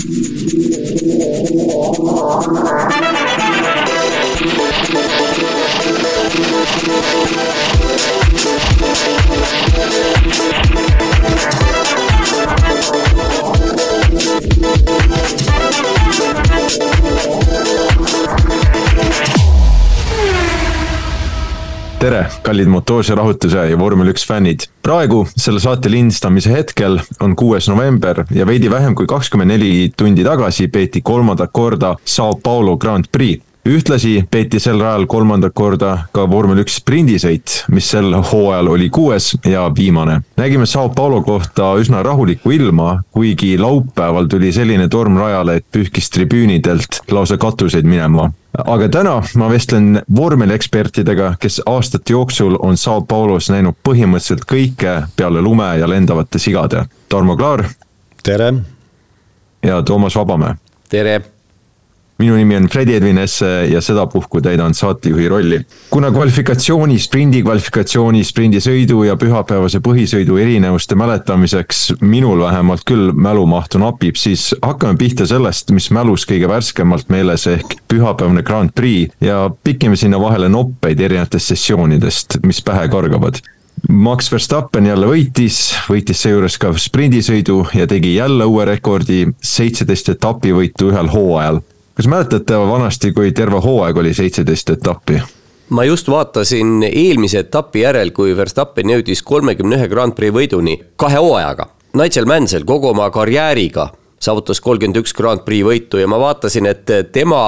Yeah. Tere, kallid motoorse rahutuse ja vormel üks fännid. praegu, selle saate lindistamise hetkel on kuues november ja veidi vähem kui kakskümmend neli tundi tagasi peeti kolmandat korda Sao Paulo Grand Prix ühtlasi peeti sel ajal kolmandat korda ka vormel üks sprindisõit, mis sel hooajal oli kuues ja viimane. nägime Sao Paulo kohta üsna rahulikku ilma, kuigi laupäeval tuli selline torm rajale, et pühkis tribüünidelt lausa katuseid minema aga täna ma vestlen vormeliekspertidega, kes aastate jooksul on Sao Paulos näinud põhimõtteliselt kõike peale lume ja lendavate sigade. Tarmo Klaar. tere. ja Toomas Vabamäe. tere minu nimi on Fredi Edvin Esse ja sedapuhku täidan saatejuhi rolli. kuna kvalifikatsiooni, sprindi kvalifikatsiooni, sprindisõidu ja pühapäevase põhisõidu erinevuste mäletamiseks minul vähemalt küll mälumahtu napib, siis hakkame pihta sellest, mis mälus kõige värskemalt meeles ehk pühapäevane Grand Prix ja pikime sinna vahele noppeid erinevatest sessioonidest, mis pähe kargavad Max Verstappen jälle võitis, võitis seejuures ka sprindisõidu ja tegi jälle uue rekordi, seitseteist etapivõitu ühel hooajal kas mäletate vanasti, kui terve hooaeg oli seitseteist etappi? ma just vaatasin eelmise etapi järel, kui Verstappen jõudis kolmekümne ühe Grand Prix võiduni kahe hooajaga. Nigel Mansell kogu oma karjääriga saavutas kolmkümmend üks Grand Prix võitu ja ma vaatasin, et tema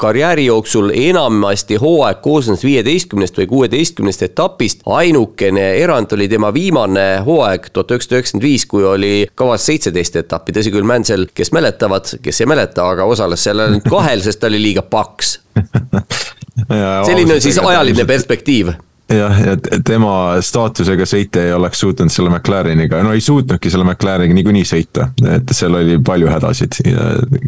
karjääri jooksul enamasti hooaeg koosnes viieteistkümnest või kuueteistkümnest etapist. ainukene erand oli tema viimane hooaeg tuhat üheksasada üheksakümmend viis, kui oli kavas seitseteist etappi, tõsi küll, Mansell, kes mäletavad, kes ei mäleta, aga osales seal ainult kahel, sest ta oli liiga paks. Selline on siis ajaline perspektiiv jah, ja tema staatusega sõitja ei oleks suutnud selle McLareniga, no ei suutnudki selle McLareniga niikuinii sõita, et seal oli palju hädasid,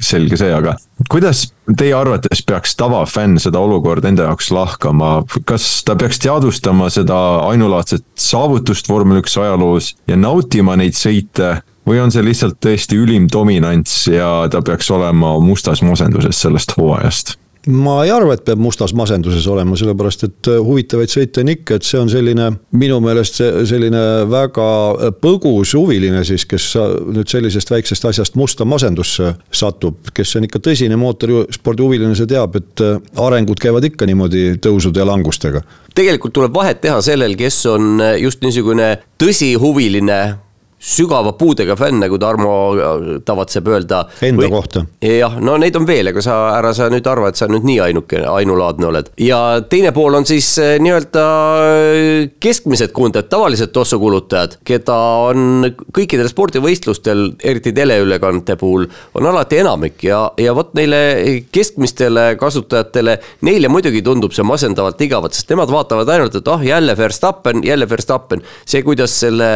selge see, aga kuidas teie arvates peaks tavafänn seda olukorda enda jaoks lahkama, kas ta peaks teadvustama seda ainulaadset saavutust vormel üks ajaloos ja nautima neid sõite või on see lihtsalt tõesti ülim dominants ja ta peaks olema mustas masenduses sellest hooajast? Ma ei arva, et peab mustas masenduses olema, sellepärast et äh, huvitavaid sõite on ikka, et see on selline minu meelest selline väga äh, põgus huviline siis, kes nüüd sellisest väiksest asjast musta masendusse satub, kes on ikka tõsine mootorispordihuviline, see teab, et äh, arengud käivad ikka niimoodi tõusude ja langustega. Tegelikult tuleb vahet teha sellel, kes on just niisugune tõsihuviline sügava puudega fänn, nagu Tarmo äh, tavatseb öelda. Enda või, kohta. jah, no neid on veel, ega sa, ära sa nüüd arva, et sa nüüd nii ainuke, ainulaadne oled. ja teine pool on siis äh, nii-öelda äh, keskmised kujundajad, tavalised tossukulutajad, keda on kõikidel spordivõistlustel, eriti teleülekannete puhul, on alati enamik ja, ja vot neile keskmistele kasutajatele, neile muidugi tundub see masendavalt igavat, sest nemad vaatavad ainult, et ah oh,, jälle Verstappen, jälle Verstappen. see, kuidas selle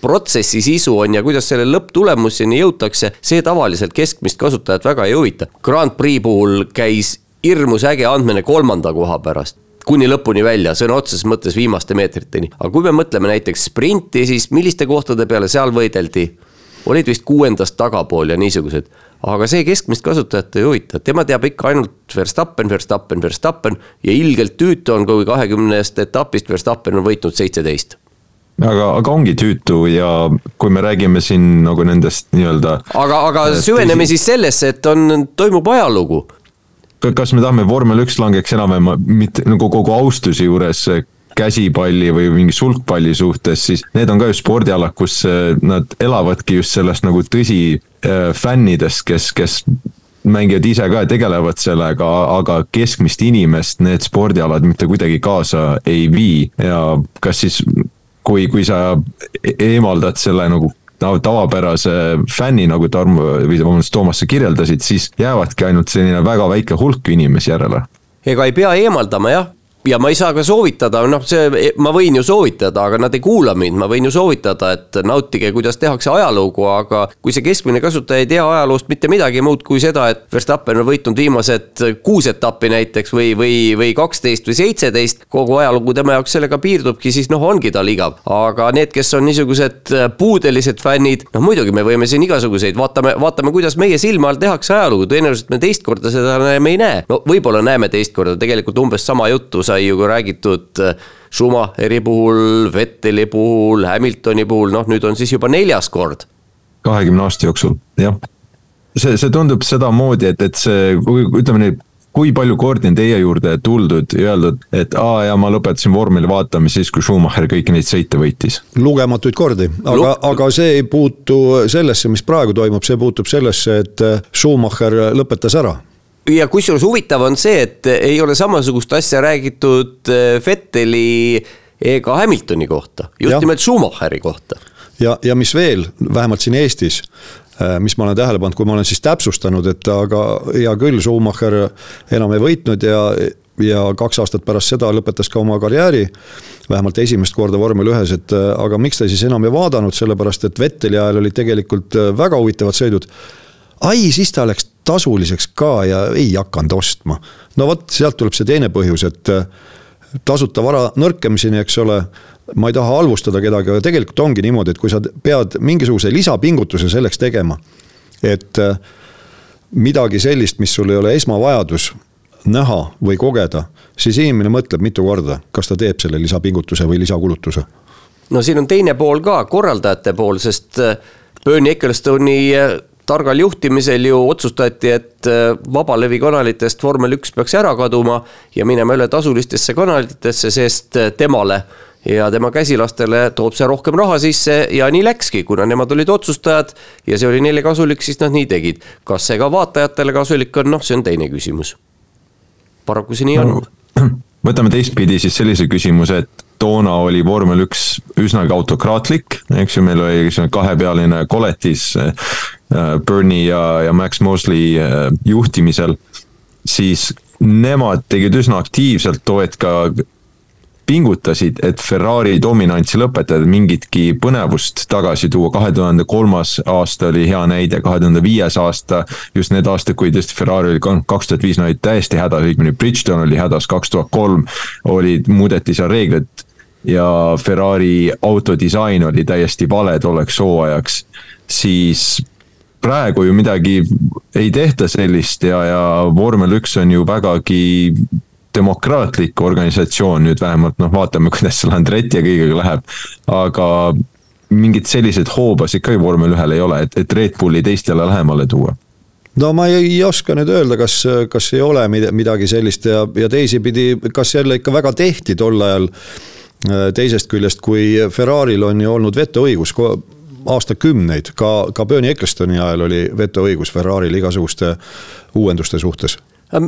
protsessi sisu on ja kuidas selle lõpptulemuseni jõutakse, see tavaliselt keskmist kasutajat väga ei huvita. Grand Prix puhul käis hirmus äge andmine kolmanda koha pärast kuni lõpuni välja, sõna otseses mõttes viimaste meetriteni. aga kui me mõtleme näiteks sprinti, siis milliste kohtade peale seal võideldi? olid vist kuuendast tagapool ja niisugused. aga see keskmist kasutajat ei huvita, tema teab ikka ainult Verstappen, Verstappen, Verstappen ja ilgelt tüütu on, kui kahekümnest etapist Verstappen on võitnud seitseteist aga, aga ongi tüütu ja kui me räägime siin nagu nendest nii-öelda. aga, aga süveneme siis sellesse, et on, toimub ajalugu. kas me tahame vormel üks langeks enam-vähem mitte nagu kogu austuse juures käsipalli või mingi sulgpalli suhtes, siis need on ka ju spordialad, kus eh, nad elavadki just sellest nagu tõsi äh, fännidest, kes, kes mängivad ise ka ja tegelevad sellega, aga keskmist inimest need spordialad mitte kuidagi kaasa ei vii ja kas siis kui, kui sa e-, eemaldad selle nagu tavapärase fänni, nagu Tarmo või vabandust, Toomas, sa kirjeldasid, siis jäävadki ainult selline väga väike hulk inimesi järele. ega ei pea eemaldama jah, ja ma ei saa ka soovitada, noh, see, ma võin ju soovitada, aga nad ei kuula mind, ma võin ju soovitada, et nautige, kuidas tehakse ajalugu, aga kui see keskmine kasutaja ei tea ajaloost mitte midagi muud kui seda, et Verstappen on võitnud viimased kuus etappi näiteks või, või, või kaksteist või seitseteist, kogu ajalugu tema jaoks sellega piirdubki, siis noh, ongi tal igav. aga need, kes on niisugused puudelised fännid, noh muidugi me võime siin igasuguseid, vaatame, vaatame, kuidas meie silma all tehakse ajalugu, tõenäoliselt me teist korda seda me ei näe. no võib-olla näeme teist korda, tegelikult umbes sama juttu sai ju ka räägitud äh, Schumacheri puhul, Vetteli puhul, Hamiltoni puhul, noh nüüd on siis juba neljas kord. kahekümne aasta jooksul, jah. see, see tundub sedamoodi, et, et see, ütleme nii kui palju kordi on teie juurde tuldud ja öeldud, et aa ja ma lõpetasin vormeli vaatamise siis, kui Schumacher kõiki neid sõite võitis? lugematuid kordi, aga, aga see ei puutu sellesse, mis praegu toimub, see puutub sellesse, et Schumacher lõpetas ära ja kusjuures huvitav on see, et ei ole samasugust asja räägitud äh, Vetteli ega Hamiltoni kohta, just ja. nimelt Schumacheri kohta. ja, ja mis veel, vähemalt siin Eestis, äh, mis ma olen tähele pannud, kui ma olen siis täpsustanud, et aga hea küll, Schumacher enam ei võitnud ja ja kaks aastat pärast seda lõpetas ka oma karjääri, vähemalt esimest korda vormel ühes, et äh, aga miks ta siis enam ei vaadanud, sellepärast et Vetteli ajal olid tegelikult väga huvitavad sõidud ai, siis ta läks tasuliseks ka ja ei hakanud ostma. no vot, sealt tuleb see teine põhjus, et äh, tasuta vara nõrkemiseni, eks ole. ma ei taha halvustada kedagi, aga tegelikult ongi niimoodi, et kui sa pead mingisuguse lisapingutuse selleks tegema, et äh, midagi sellist, mis sul ei ole esmavajadus näha või kogeda, siis inimene mõtleb mitu korda, kas ta teeb selle lisapingutuse või lisakulutuse. no siin on teine pool ka, korraldajate pool, sest äh, Bernie Ecclestoni targal juhtimisel ju otsustati, et äh, vabalevi kanalitest vormel üks peaks ära kaduma ja minema üle tasulistesse kanalitesse, sest äh, temale ja tema käsilastele toob see rohkem raha sisse ja nii läkski, kuna nemad olid otsustajad ja see oli neile kasulik, siis nad nii tegid. kas see ka vaatajatele kasulik on, noh, see on teine küsimus. paraku see nii on. võtame teistpidi siis sellise küsimuse, et toona oli vormel üks üsnagi autokraatlik, eks ju, meil oli kahepealine koletis Bernie ja, ja Max Mosley äh, juhtimisel. siis nemad tegid üsna aktiivselt too hetk ka pingutasid, et Ferrari dominantsi lõpetada, mingitki põnevust tagasi tuua, kahe tuhande kolmas aasta oli hea näide, kahe tuhande viies aasta. just need aastad, kui tõesti Ferrari oli kaks tuhat viis, nad olid täiesti hädas, õigemini Bridgestone oli hädas, kaks tuhat kolm olid, muudeti seal reeglit ja Ferrari autodisain oli täiesti vale tolleks hooajaks, siis praegu ju midagi ei tehta sellist ja, ja vormel üks on ju vägagi demokraatlik organisatsioon nüüd vähemalt noh, vaatame, kuidas seal Andretti ja kõigega läheb. aga mingit selliseid hoobasid ka ju vormel ühel ei ole, et, et Red Bulli teistele lähemale tuua no ma ei, ei oska nüüd öelda, kas, kas ei ole midagi sellist ja, ja teisipidi, kas jälle ikka väga tehti tol ajal Äh, teisest küljest, kui Ferrari'l on ju olnud vetoõigus aastakümneid, ka, ka Bernie Ecclestoni ajal oli vetoõigus Ferrari'l igasuguste uuenduste suhtes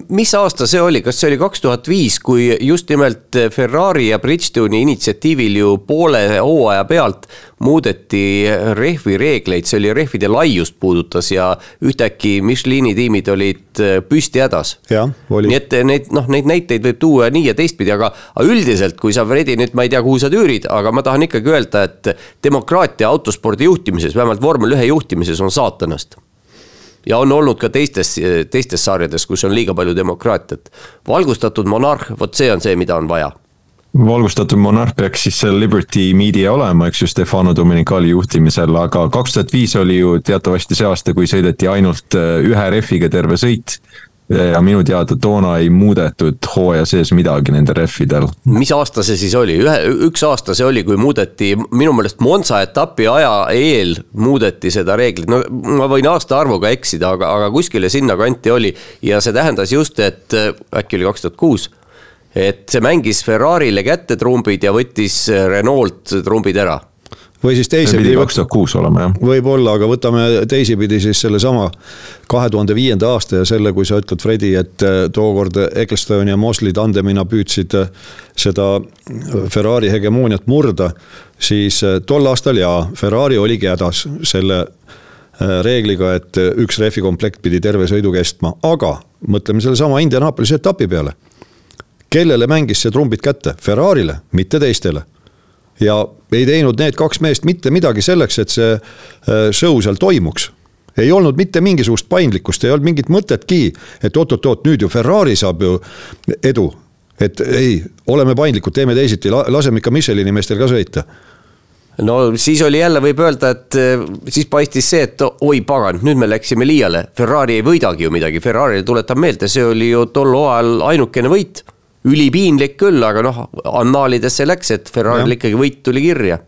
mis aasta see oli, kas see oli kaks tuhat viis, kui just nimelt Ferrari ja Bridgestone'i initsiatiivil ju poole hooaja pealt muudeti rehvi reegleid, see oli rehvide laiust puudutas ja ühtäkki Michelini tiimid olid püsti hädas. nii et neid noh, neid näiteid võib tuua nii ja teistpidi, aga, aga üldiselt, kui sa Fredi nüüd, ma ei tea, kuhu sa tüürid, aga ma tahan ikkagi öelda, et demokraatia autospordi juhtimises, vähemalt vormel ühe juhtimises on saatanast ja on olnud ka teistes, teistes sarjades, kus on liiga palju demokraatiat. valgustatud monarh, vot see on see, mida on vaja valgustatud monarh peaks siis seal Liberty Media olema, eks ju, Stefano Domenicali juhtimisel, aga kaks tuhat viis oli ju teatavasti see aasta, kui sõideti ainult äh, ühe rehviga terve sõit ja minu teada toona ei muudetud hooaja sees midagi nendel rehvidel. mis aasta see siis oli, ühe, üks aasta see oli, kui muudeti, minu meelest Monza etapi aja eel muudeti seda reeglit, no ma võin aastaarvuga eksida, aga, aga kuskile sinnakanti oli. ja see tähendas just, et äkki oli kaks tuhat kuus et see mängis Ferrari'le kätte trumbid ja võttis Renault trumbid ära või siis teisipidi. kaks tuhat kuus olema jah. võib-olla, aga võtame teisipidi siis sellesama kahe tuhande viienda aasta ja selle, kui sa ütled, Fredi, et äh, tookord Ecclestone ja Mosley tandemina püüdsid äh, seda äh, Ferrari hegemooniat murda. siis tol aastal jaa, Ferrari oligi hädas selle reegliga, et üks rehvikomplekt pidi terve sõidu kestma, aga mõtleme sellesama Indianapolise etapi peale kellele mängis see trumbid kätte? Ferrarile, mitte teistele. Ja ei teinud need kaks meest mitte midagi selleks, et see äh, show seal toimuks ei olnud mitte mingisugust paindlikkust, ei olnud mingit mõtetki, et oot-oot-oot, nüüd ju Ferrari saab ju edu. et ei, oleme paindlikud, teeme teisiti, laseme ikka Michelini meestel ka sõita no siis oli jälle, võib öelda, et eh, siis paistis see, et oi pagan, nüüd me läksime liiale. Ferrari ei võidagi ju midagi, Ferrari tuletab meelde, see oli ju tol hooajal ainukene võit. Ülipiinlik küll, aga noh, annaalidesse läks, et Ferrari'l ikkagi võit tuli kirja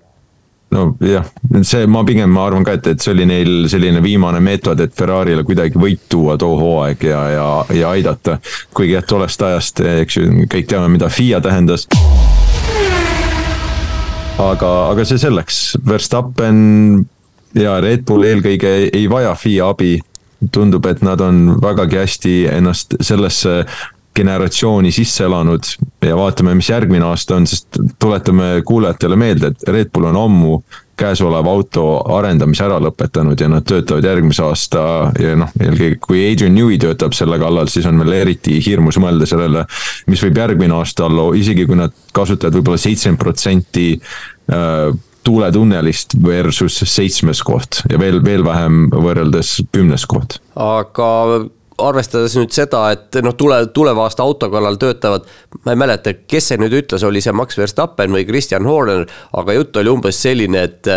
nojah, see ma pigem ma arvan ka, et, et see oli neil selline viimane meetod, et Ferrari'le kuidagi võit tuua too hooaeg ja, ja, ja aidata. kuigi jah, tollest ajast, eks ju, kõik teame, mida FIA tähendas aga, aga see selleks, Verstappen ja Red Bull eelkõige ei vaja FIA abi. tundub, et nad on vägagi hästi ennast sellesse generatsiooni sisse elanud ja vaatame, mis järgmine aasta on, sest tuletame kuulajatele meelde, et Red Bull on ammu käesoleva auto arendamise ära lõpetanud ja nad töötavad järgmise aasta ja noh, eelkõige kui Adrian Newey töötab selle kallal, siis on veel eriti hirmus mõelda sellele, mis võib järgmine aasta olla, isegi kui nad kasutavad võib-olla seitsekümmend protsenti äh, tuuletunnelist versus seitsmes koht ja veel, veel vähem võrreldes kümnes koht. aga arvestades nüüd seda, et noh, tule, tuleva aasta auto kallal töötavad, ma ei mäleta, kes see nüüd ütles, oli see Max Verstappen või Christian Horner, aga jutt oli umbes selline, et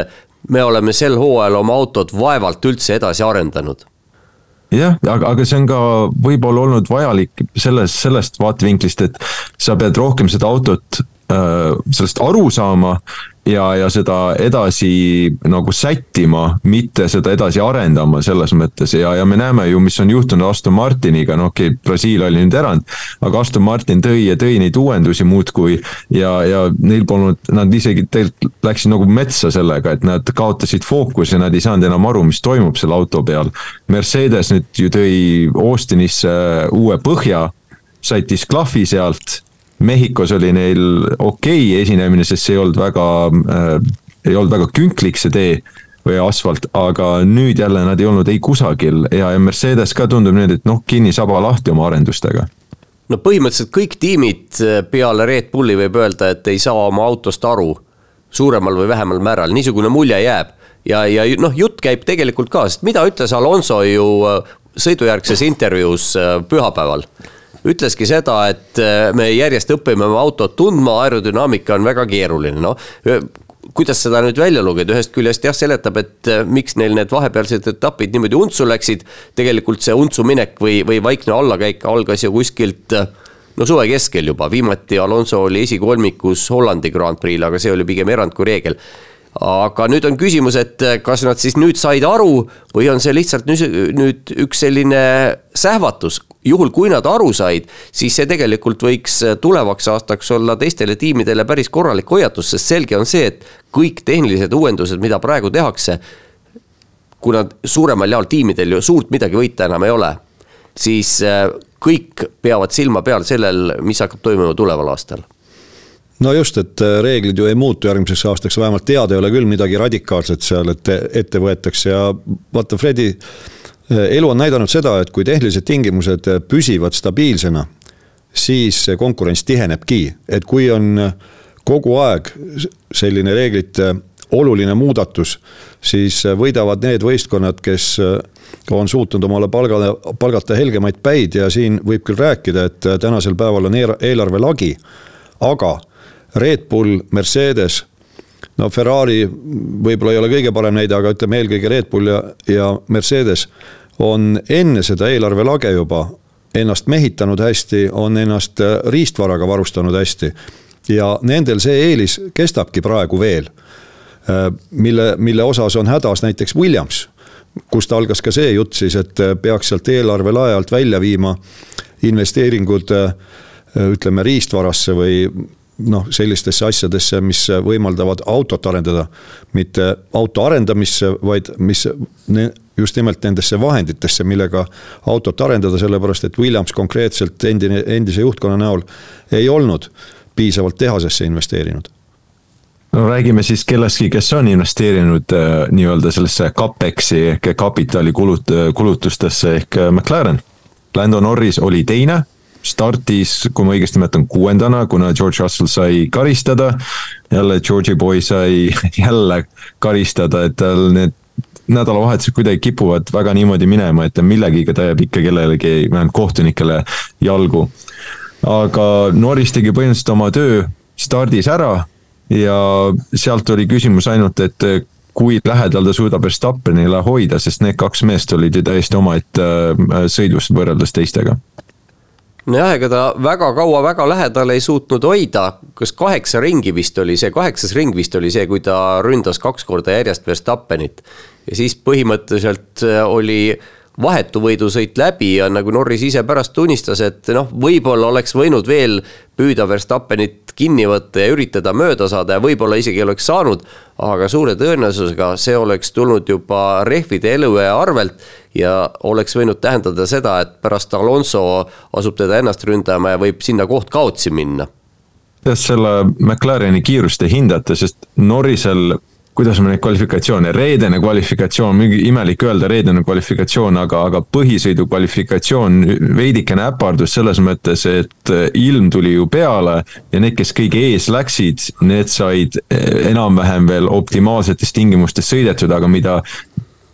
me oleme sel hooajal oma autot vaevalt üldse edasi arendanud. Jah, aga, aga see on ka võib-olla olnud vajalik selles, sellest vaatevinklist, et sa pead rohkem seda autot äh, sellest aru saama ja, ja seda edasi nagu sättima, mitte seda edasi arendama selles mõttes ja, ja me näeme ju, mis on juhtunud Aston Martiniga, no okei okay,, Brasiilia oli nüüd erand. aga Aston Martin tõi ja tõi neid uuendusi muudkui ja, ja neil polnud, nad isegi tegelikult läksid nagu metsa sellega, et nad kaotasid fookuse, nad ei saanud enam aru, mis toimub selle auto peal. Mercedes nüüd ju tõi Austinisse uue põhja, sättis klahvi sealt Mehhikos oli neil okei okay esinemine, sest see ei olnud väga äh,, ei olnud väga künklik see tee või asfalt, aga nüüd jälle nad ei olnud ei kusagil ja, Mercedes ka tundub nüüd, et noh, kinni saba lahti oma arendustega. no põhimõtteliselt kõik tiimid äh, peale Red Bulli võib öelda, et ei saa oma autost aru. suuremal või vähemal määral, niisugune mulje jääb ja, ja noh, jutt käib tegelikult ka, sest mida ütles Alonso ju äh, sõidujärgses intervjuus äh, pühapäeval ütleski seda, et äh, me järjest õpime oma autot tundma, aerodünaamika on väga keeruline, noh. Kuidas seda nüüd välja lugeda, ühest küljest jah, seletab, et äh, miks neil need vahepealsed etapid niimoodi untsu läksid. tegelikult see untsu minek või, või vaikne allakäik algas ju kuskilt äh, no suve keskel juba, viimati Alonso oli esikolmikus Hollandi Grand Prix'l, aga see oli pigem erand kui reegel aga nüüd on küsimus, et kas nad siis nüüd said aru või on see lihtsalt nüüd üks selline sähvatus, juhul kui nad aru said, siis see tegelikult võiks tulevaks aastaks olla teistele tiimidele päris korralik hoiatus, sest selge on see, et kõik tehnilised uuendused, mida praegu tehakse, kuna suuremal jaol tiimidel ju suurt midagi võita enam ei ole, siis äh, kõik peavad silma peal sellel, mis hakkab toimuma tuleval aastal no just, et äh, reeglid ju ei muutu järgmiseks aastaks, vähemalt teada ei ole küll midagi radikaalset seal, et ette võetakse. Ja vaata, Fredi Äh, elu on näidanud seda, et kui tehnilised tingimused äh, püsivad stabiilsena, siis konkurents tihenebki, et kui on äh, kogu aeg selline reeglite oluline muudatus, siis võidavad need võistkonnad, kes on suutnud omale palgale, palgata helgemaid päid. Ja siin võib küll rääkida, et tänasel päeval on eelarve lagi, aga Red Bull, Mercedes no Ferrari võib-olla ei ole kõige parem näide, aga ütleme eelkõige Red Bull ja, ja Mercedes on enne seda eelarvelage juba ennast mehitanud hästi, on ennast äh, riistvaraga varustanud hästi. ja nendel see eelis kestabki praegu veel. Äh, mille, mille osas on hädas näiteks Williams, kust algas ka see jutt siis, et äh, peaks sealt eelarvelae alt välja viima investeeringud ütleme riistvarasse või noh, sellistesse asjadesse, mis võimaldavad autot arendada. mitte auto arendamisse, vaid mis just nimelt nendesse vahenditesse, millega autot arendada, sellepärast et Williams konkreetselt endine, endise juhtkonna näol ei olnud piisavalt tehasesse investeerinud no räägime siis kellestki, kes on investeerinud äh, nii-öelda sellesse CapEx-i ehk kapitali kulut-, kulutustesse ehk äh, McLaren. Lando Norris oli teine startis, kui ma õigesti mäletan, kuuendana, kuna George Russell sai karistada. jälle George'i boy sai jälle karistada, et tal need nädalavahetused kuidagi kipuvad väga niimoodi minema, et millegiga ta jääb ikka kellelegi, vähemalt kohtunikele jalgu. aga Norris tegi põhimõtteliselt oma töö stardis ära ja sealt oli küsimus ainult, et kui lähedal ta suudab Verstappenile hoida, sest need kaks meest olid ju täiesti omaette äh, sõidus võrreldes teistega nojah, ega ta väga kaua väga lähedal ei suutnud hoida, kas kaheksa ringi vist oli see, kaheksas ring vist oli see, kui ta ründas kaks korda järjest Verstappenit. ja siis põhimõtteliselt äh, oli vahetu võidusõit läbi ja nagu Norris ise pärast tunnistas, et noh, võib-olla oleks võinud veel püüda Verstappenit kinni võtta ja üritada mööda saada ja võib-olla isegi oleks saanud. aga suure tõenäosusega see oleks tulnud juba rehvide eluea arvelt ja oleks võinud tähendada seda, et pärast Alonso asub teda ennast ründama ja võib sinna koht kaotsi minna jah, selle McLareni kiirust ei hindata, sest Norrisel kuidas ma neid kvalifikatsioone, reedene kvalifikatsioon, imelik öelda reedene kvalifikatsioon, aga, aga põhisõidu kvalifikatsioon veidikene äpardus selles mõttes, et ilm tuli ju peale ja need, kes kõige ees läksid, need said enam-vähem veel optimaalsetes tingimustes sõidetud, aga mida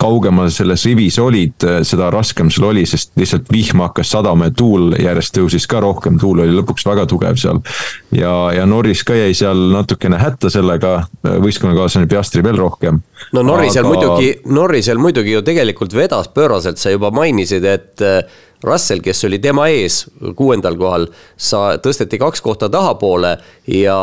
kaugemal selles rivis olid, seda raskem sul oli, sest lihtsalt vihm hakkas sadama ja tuul järjest tõusis ka rohkem, tuul oli lõpuks väga tugev seal. ja, ja Norris ka jäi seal natukene hätta sellega, võistkonnakaaslane Piastri veel rohkem. no Norrisel Aga... muidugi, Norrisel muidugi ju tegelikult vedas pööraselt, sa juba mainisid, et Russell, kes oli tema ees kuuendal kohal, sa tõsteti kaks kohta tahapoole ja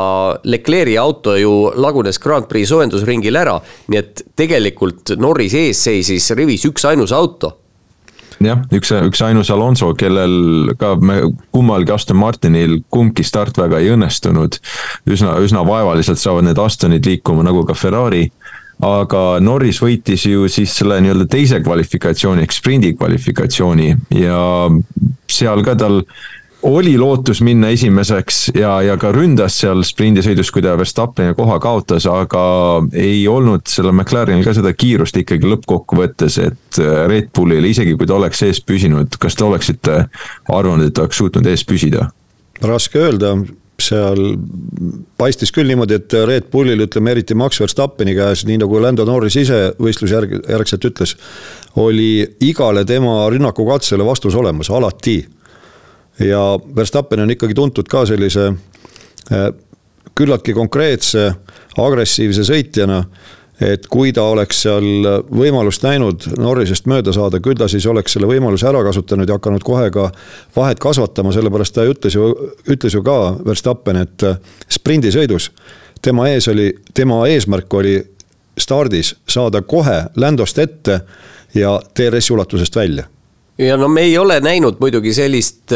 Leclerc'i auto ju lagunes Grand Prix soojendusringil ära. nii et tegelikult Norris ees seisis rivis üksainus auto jah, üks, üksainus Alonso, kellel ka me kummalgi Aston Martinil kumbki start väga ei õnnestunud. üsna, üsna vaevaliselt saavad need Astonid liikuma nagu ka Ferrari aga Norris võitis ju siis selle nii-öelda teise kvalifikatsiooni ehk sprindi kvalifikatsiooni ja seal ka tal oli lootus minna esimeseks ja, ja ka ründas seal sprindisõidus, kui ta Verstappeni koha kaotas, aga ei olnud sellel McLarenil ka seda kiirust ikkagi lõppkokkuvõttes, et Red Bullil, isegi kui ta oleks ees püsinud, kas te oleksite arvanud, et ta oleks suutnud ees püsida? raske öelda, seal paistis küll niimoodi, et Red Bullil, ütleme eriti Max Verstappeni käes, nii nagu Lando Norris ise võistlusjärg, järgselt ütles, oli igale tema rünnakukatsele vastus olemas, alati. ja Verstappen on ikkagi tuntud ka sellise eh, küllaltki konkreetse, agressiivse sõitjana et kui ta oleks seal võimalust näinud Norrisest mööda saada, küll ta siis oleks selle võimaluse ära kasutanud ja hakanud kohe ka vahet kasvatama, sellepärast ta ütles ju, ütles ju ka Verstappen, et sprindisõidus tema ees oli, tema eesmärk oli stardis saada kohe Landost ette ja DRS-i ulatusest välja. ja no me ei ole näinud muidugi sellist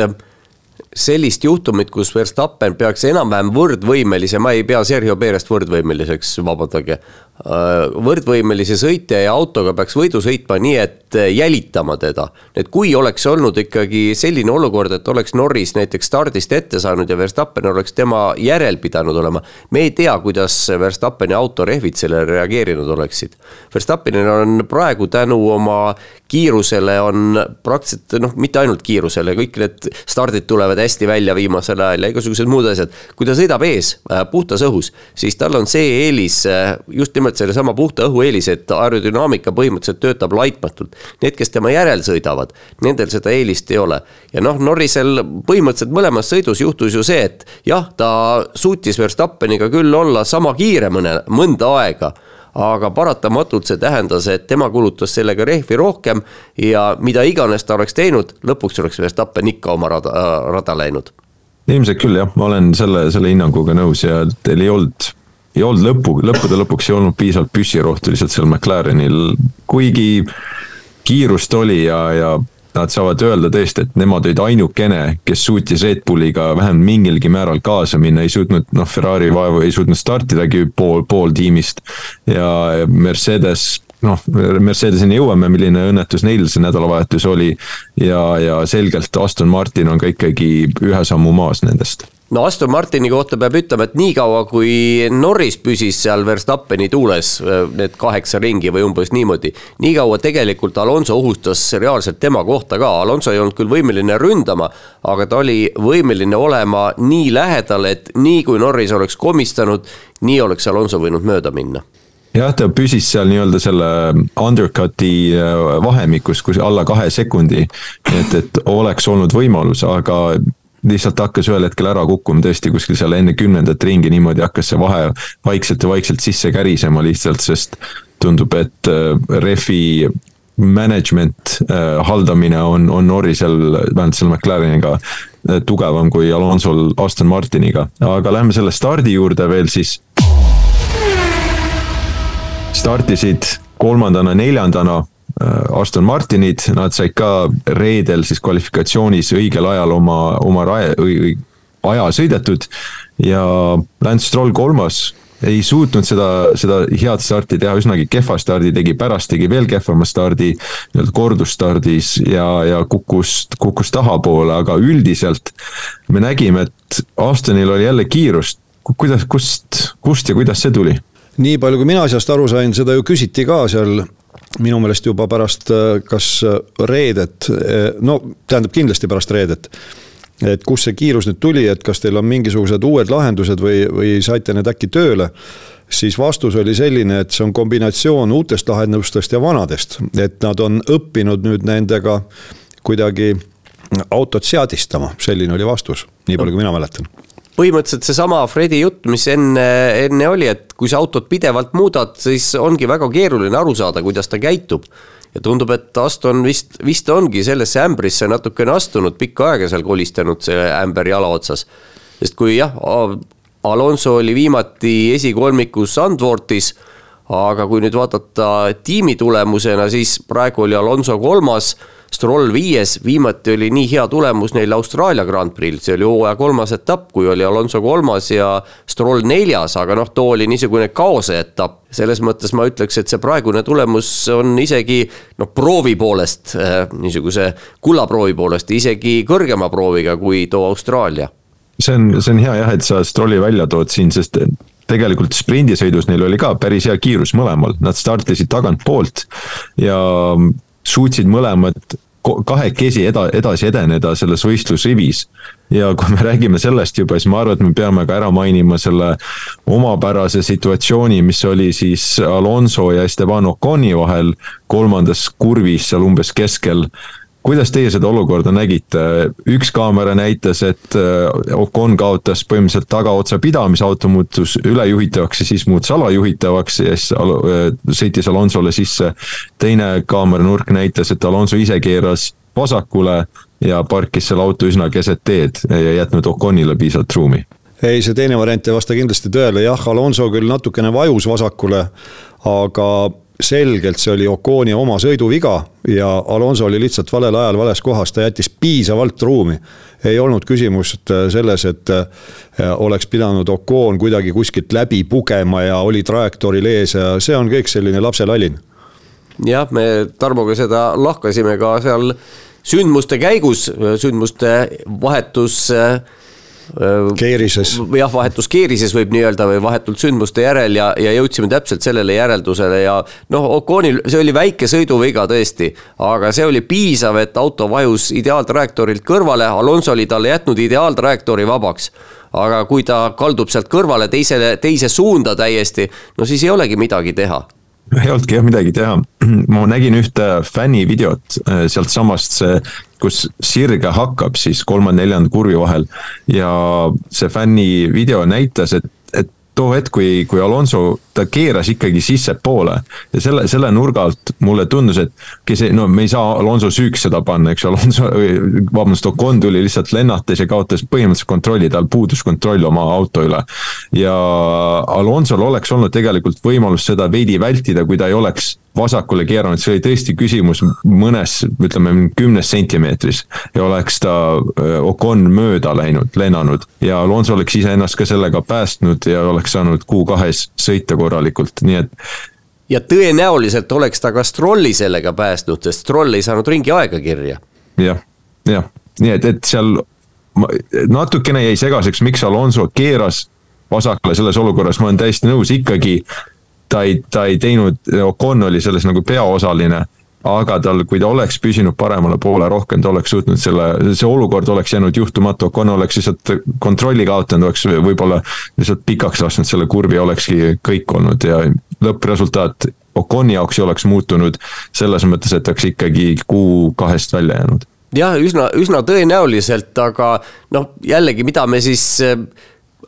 sellist juhtumit, kus Verstappen peaks enam-vähem võrdvõimelise, ma ei pea Sergio Perest võrdvõimeliseks, vabandage. Äh, võrdvõimelise sõitja ja autoga peaks võidu sõitma nii, et äh, jälitama teda. et kui oleks olnud ikkagi selline olukord, et oleks Norris näiteks stardist ette saanud ja Verstappen oleks tema järel pidanud olema. me ei tea, kuidas Verstappeni auto rehvid sellele reageerinud oleksid. Verstappenil on praegu tänu oma kiirusele on praktiliselt noh, mitte ainult kiirusele, kõik need stardid tulevad hästi välja viimasel ajal ja igasugused muud asjad. kui ta sõidab ees äh, puhtas õhus, siis tal on see eelis just nimelt nimelt sellesama puhta õhu eelis, et aerodünaamika põhimõtteliselt töötab laitmatult. Need, kes tema järel sõidavad, nendel seda eelist ei ole. ja noh, Norrisel põhimõtteliselt mõlemas sõidus juhtus ju see, et jah, ta suutis Verstappeniga küll olla sama kiire mõne, mõnda aega aga paratamatult see tähendas, et tema kulutas sellega rehvi rohkem ja mida iganes ta oleks teinud, lõpuks oleks Verstappen ikka oma rada, rada läinud ilmselt küll jah, ma olen selle, selle hinnanguga nõus ja teil ei olnud ei olnud lõpu, lõppude lõpuks ei olnud piisavalt püssirohtu lihtsalt seal McLarenil, kuigi kiirust oli ja, ja nad saavad öelda tõesti, et nemad olid ainukene, kes suutis Red Bulliga vähemalt mingilgi määral kaasa minna, ei suutnud, noh, Ferrari vaevu ei suutnud startidagi pool, pool tiimist. ja Mercedes, noh, Mercedeseni jõuame, milline õnnetus neil see nädalavahetus oli. ja, ja selgelt Aston Martin on ka ikkagi ühe sammu maas nendest no Aston Martini kohta peab ütlema, et niikaua kui Norris püsis seal Verstappeni tuules need kaheksa ringi või umbes niimoodi. niikaua tegelikult Alonso ohustas reaalselt tema kohta ka, Alonso ei olnud küll võimeline ründama, aga ta oli võimeline olema nii lähedal, et nii kui Norris oleks komistanud, nii oleks Alonso võinud mööda minna jah, ta püsis seal nii-öelda selle undercut'i vahemikus, kus alla kahe sekundi. et, et oleks olnud võimalus, aga lihtsalt hakkas ühel hetkel ära kukkuma tõesti kuskil seal enne kümnendat ringi, niimoodi hakkas see vahe vaikselt ja vaikselt sisse kärisema lihtsalt, sest tundub, et äh, refi management äh,, haldamine on, on Norrisel, vähemalt selle McLareniga äh, tugevam kui Alonsol Aston Martiniga, aga lähme selle stardi juurde veel siis. startisid kolmandana, neljandana Aston Martinid, nad said ka reedel siis kvalifikatsioonis õigel ajal oma, oma rae, aja sõidetud. ja Lance Stroll kolmas ei suutnud seda, seda head starti teha, üsnagi kehva stardi tegi, pärast tegi veel kehvema stardi. nii-öelda kordusstardis ja, ja kukkus, kukkus tahapoole, aga üldiselt me nägime, et Astonil oli jälle kiirust. kuidas, kust, kust ja kuidas see tuli? nii palju, kui mina asjast aru sain, seda ju küsiti ka seal minu meelest juba pärast äh, kas äh, reedet, äh, no tähendab kindlasti pärast reedet. et kust see kiirus nüüd tuli, et kas teil on mingisugused uued lahendused või, või saite need äkki tööle siis vastus oli selline, et see on kombinatsioon uutest lahendustest ja vanadest, et nad on õppinud nüüd nendega kuidagi autot seadistama, selline oli vastus, nii palju kui mina mäletan põhimõtteliselt seesama Fredi jutt, mis enne, enne oli, et kui sa autot pidevalt muudad, siis ongi väga keeruline aru saada, kuidas ta käitub. ja tundub, et Aston vist, vist ongi sellesse ämbrisse natukene astunud, pikka aega seal kolistanud see ämber jala otsas. sest kui jah, Alonso oli viimati esikolmikus Sandvortis, aga kui nüüd vaadata tiimi tulemusena, siis praegu oli Alonso kolmas Stroll viies, viimati oli nii hea tulemus neil Austraalia Grand Prix'l, see oli hooaja kolmas etapp, kui oli Alonso kolmas ja Stroll neljas, aga noh, too oli niisugune kaose etapp. selles mõttes ma ütleks, et see praegune tulemus on isegi noh, proovi poolest, äh, niisuguse kullaproovi poolest isegi kõrgema prooviga kui too Austraalia. see on, see on hea jah, et sa Strolli välja tood siin, sest tegelikult sprindisõidus neil oli ka päris hea kiirus mõlemal, nad startisid tagantpoolt ja suutsid mõlemad kahekesi eda-, edasi edeneda selles võistlusrivis. ja kui me räägime sellest juba, siis ma arvan, et me peame ka ära mainima selle omapärase situatsiooni, mis oli siis Alonso ja Esteban Oconi vahel kolmandas kurvis seal umbes keskel kuidas teie seda olukorda nägite, üks kaamera näitas, et äh, Ocon kaotas põhimõtteliselt tagaotsa pidamise, auto muutus ülejuhitavaks ja siis muutus alajuhitavaks ja siis äh, sõitis Alonsole sisse. teine kaameranurk näitas, et Alonso ise keeras vasakule ja parkis selle auto üsna keset teed ja jätnud Oconile piisavalt ruumi. Ei, see teine variant ei vasta kindlasti tõele, jah, Alonso küll natukene vajus vasakule, aga selgelt see oli Oconi oma sõiduviga ja Alonso oli lihtsalt valel ajal vales kohas, ta jättis piisavalt ruumi. ei olnud küsimust äh, selles, et äh, oleks pidanud Ocon kuidagi kuskilt läbi pugema ja oli trajektooril ees ja see on kõik selline lapselalin. jah, me Tarmoga seda lahkasime ka seal sündmuste käigus, sündmuste vahetus äh, keerises. jah, vahetus keerises võib nii-öelda või vahetult sündmuste järel ja, ja jõudsime täpselt sellele järeldusele ja noh, Oconil, see oli väike sõiduviga tõesti, aga see oli piisav, et auto vajus ideaaltrajektoorilt kõrvale, Alonso oli talle jätnud ideaaltrajektoori vabaks aga kui ta kaldub sealt kõrvale teisele, teise suunda täiesti, no siis ei olegi midagi teha ei olnudki jah midagi teha, ma nägin ühte fännivideot äh, sealtsamast see, kus sirge hakkab siis kolmanda-neljanda kurvi vahel. ja see fännivideo näitas, et too hetk, kui, kui Alonso, ta keeras ikkagi sissepoole ja selle, selle nurga alt mulle tundus, et kes ei, no me ei saa Alonso süüks seda panna, eks ju, Alonso, vabandust, Ocon tuli lihtsalt lennates ja kaotas põhimõtteliselt kontrolli, tal puudus kontroll oma auto üle. ja Alonsol oleks olnud tegelikult võimalus seda veidi vältida, kui ta ei oleks vasakule keeranud, see oli tõesti küsimus mõnes, ütleme kümnes sentimeetris. ja oleks ta Ocon mööda läinud, lennanud ja Alonso oleks iseennast ka sellega päästnud ja oleks saanud Q2-s sõita korralikult, nii et ja tõenäoliselt oleks ta ka Strolli sellega päästnud, sest Stroll ei saanud ringi aega kirja ja,. jah, jah, nii et, et seal natukene jäi segaseks, miks Alonso keeras vasakule selles olukorras, ma olen täiesti nõus, ikkagi ta ei, ta ei teinud, Ocon oli selles nagu peaosaline aga tal, kui ta oleks püsinud paremale poole rohkem, ta oleks suutnud selle, see olukord oleks jäänud juhtumatu, Ocon oleks lihtsalt kontrolli kaotanud, oleks võib-olla lihtsalt pikaks lasknud selle kurvi, olekski kõik olnud ja lõppresultaat Oconi jaoks ei oleks muutunud selles mõttes, et oleks ikkagi kuu kahest välja jäänud. jah, üsna, üsna tõenäoliselt, aga noh, jällegi, mida me siis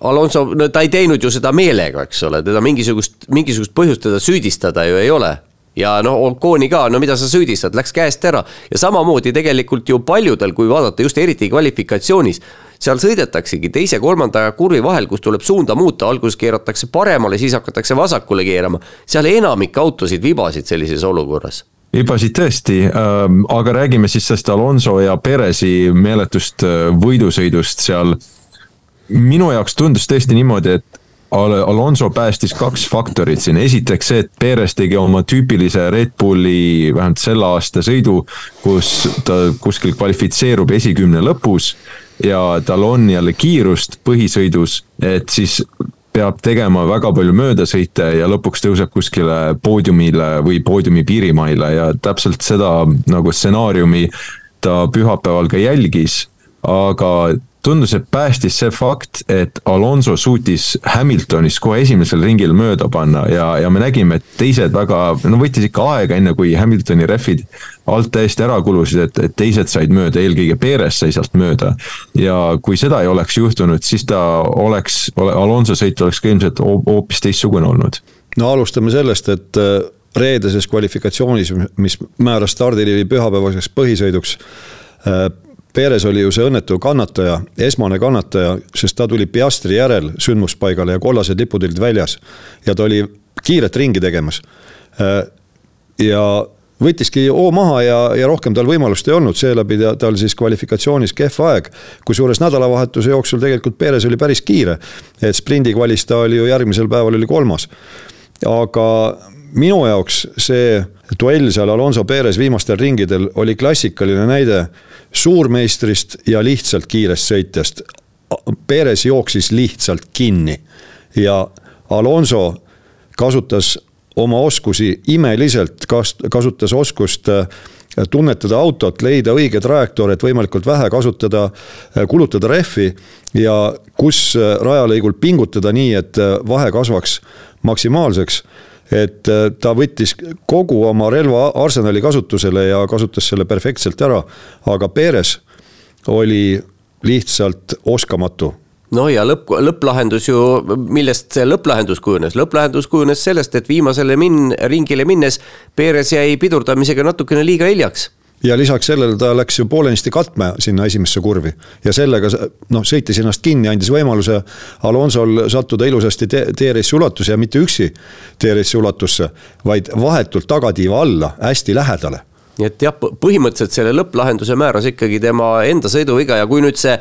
Alonso, no ta ei teinud ju seda meelega, eks ole, teda mingisugust, mingisugust põhjust teda süüdistada ju ei ole ja noh, Oconi ka, no mida sa süüdistad, läks käest ära ja samamoodi tegelikult ju paljudel, kui vaadata just eriti kvalifikatsioonis, seal sõidetaksegi teise-kolmanda kurvi vahel, kus tuleb suunda muuta, alguses keeratakse paremale, siis hakatakse vasakule keerama. seal enamik autosid vibasid sellises olukorras vibasid tõesti äh,, aga räägime siis sellest Alonso ja Perezi meeletust äh, võidusõidust seal. Minu jaoks tundus tõesti niimoodi, et Alonso päästis kaks faktorit siin, esiteks see, et Perez tegi oma tüüpilise Red Bulli vähemalt selle aasta sõidu, kus ta kuskil kvalifitseerub esikümne lõpus ja tal on jälle kiirust põhisõidus, et siis peab tegema väga palju möödasõite ja lõpuks tõuseb kuskile poodiumile või poodiumi piirimaile ja täpselt seda nagu stsenaariumi ta pühapäeval ka jälgis. aga tundus, et päästis see fakt, et Alonso suutis Hamiltonist kohe esimesel ringil mööda panna ja, ja me nägime, et teised väga, no võttis ikka aega, enne kui Hamiltoni rehvid alt täiesti ära kulusid, et, et teised said mööda, eelkõige Perez sai sealt mööda. ja kui seda ei oleks juhtunud, siis ta oleks, Alonso sõit oleks ka ilmselt hoopis teistsugune olnud. no alustame sellest, et äh, reedeses kvalifikatsioonis, mis määras stardiliivi pühapäevaseks põhisõiduks äh, Perez oli ju see õnnetu kannataja, esmane kannataja, sest ta tuli Piastri järel sündmuspaigale ja kollased lipud olid väljas. ja ta oli kiiret ringi tegemas. Äh, ja võttiski hoo maha ja, ja rohkem tal võimalust ei olnud, seeläbi ta, tal siis kvalifikatsioonis kehv aeg. kusjuures nädalavahetuse jooksul tegelikult Perez oli päris kiire, et sprindi kvalis ta oli ju järgmisel päeval oli kolmas. aga minu jaoks see duell seal Alonso Perez viimastel ringidel oli klassikaline näide suurmeistrist ja lihtsalt kiirest sõitjast. Perez jooksis lihtsalt kinni ja Alonso kasutas oma oskusi imeliselt, kasutas oskust äh, tunnetada autot, leida õige trajektoor, et võimalikult vähe kasutada, äh, kulutada rehvi ja kus äh, rajalõigul pingutada nii, et vahe kasvaks maksimaalseks et äh, ta võttis kogu oma relvaarsenali kasutusele ja kasutas selle perfektselt ära. aga Perez oli lihtsalt oskamatu no ja lõpp, lõpplahendus ju, millest see lõpplahendus kujunes, lõpplahendus kujunes sellest, et viimasele min-, ringile minnes Perez jäi pidurdamisega natukene liiga hiljaks ja lisaks sellele ta läks ju poolenisti katme sinna esimesse kurvi. ja sellega noh, sõitis ennast kinni, andis võimaluse Alonsol sattuda ilusasti DRS-i ulatusse ja mitte üksi DRS-i ulatusse, vaid vahetult tagatiiva alla, hästi lähedale nii et jah, põhimõtteliselt selle lõpplahenduse määras ikkagi tema enda sõiduviga ja kui nüüd see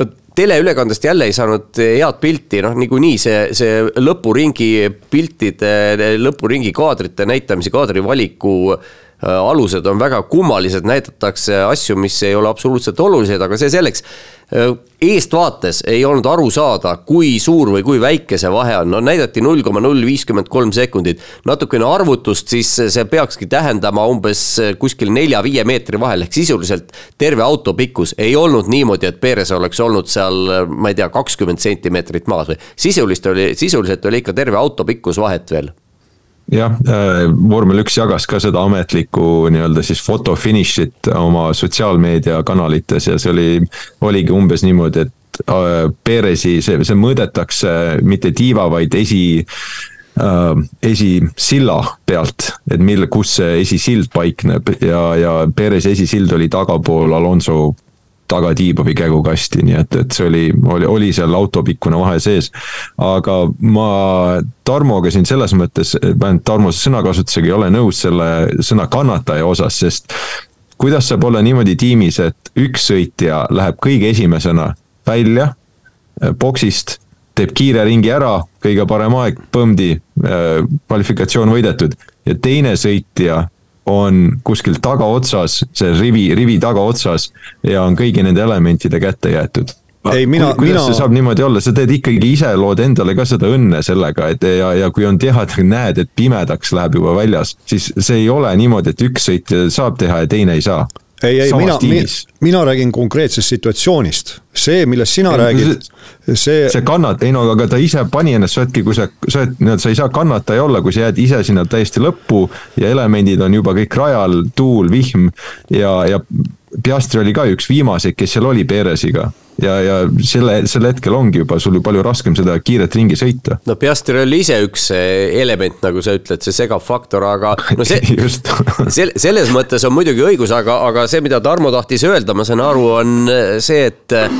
no teleülekandest jälle ei saanud head pilti, noh niikuinii see, see lõpuringi piltide, lõpuringi kaadrite näitamise, kaadri valiku äh, Äh, alused on väga kummalised, näidatakse asju, mis ei ole absoluutselt olulised, aga see selleks. Äh, eestvaates ei olnud aru saada, kui suur või kui väike see vahe on, no näidati null koma null viiskümmend kolm sekundit. natukene arvutust, siis see peakski tähendama umbes kuskil nelja-viie meetri vahel ehk sisuliselt terve auto pikkus. ei olnud niimoodi, et Perez oleks olnud seal, ma ei tea, kakskümmend sentimeetrit maas või sisulist oli, sisuliselt oli ikka terve auto pikkus vahet veel jah, äh, vormel üks jagas ka seda ametlikku nii-öelda siis foto finišit oma sotsiaalmeediakanalites ja see oli, oligi umbes niimoodi, et äh, Perezi, see, see mõõdetakse mitte tiiva, vaid esi äh, esisilla pealt, et mille, kus see esisild paikneb. Ja, ja Perezi esisild oli tagapool Alonso tagatiiba või kägukasti, nii et, et see oli, oli, oli seal autopikkune vahe sees. aga ma Tarmoga siin selles mõttes, vähemalt Tarmo sõnakasutusega ei ole nõus selle sõna kannataja osas, sest kuidas saab olla niimoodi tiimis, et üks sõitja läheb kõige esimesena välja äh, boksist, teeb kiire ringi ära, kõige parem aeg, põmdi, äh, kvalifikatsioon võidetud ja teine sõitja on kuskil tagaotsas, see rivi, rivi tagaotsas ja on kõigi nende elementide kätte jäetud. Ei, mina, mina... see saab niimoodi olla, sa teed ikkagi ise, lood endale ka seda õnne sellega, et ja, ja kui on teada, näed, et pimedaks läheb juba väljas, siis see ei ole niimoodi, et üks sõitja saab teha ja teine ei saa. Ei, ei mina, mina räägin konkreetsest situatsioonist, see, millest sina ei, räägid, see. see kannat-, ei no aga ta ise pani ennast sotki, kui sa, sa oled, nii-öelda sa ei saa kannataja olla, kui sa jääd ise sinna täiesti lõppu ja elemendid on juba kõik rajal, tuul, vihm ja, ja Piastri oli ka üks viimaseid, kes seal oli Peresiga ja, ja selle, sel hetkel ongi juba sul ju palju raskem seda kiiret ringi sõita. no Piastri oli ise üks element, nagu sa ütled, see segav faktor, aga no see sel, selles mõttes on muidugi õigus, aga, aga see, mida Tarmo tahtis öelda, ma saan aru, on see, et äh,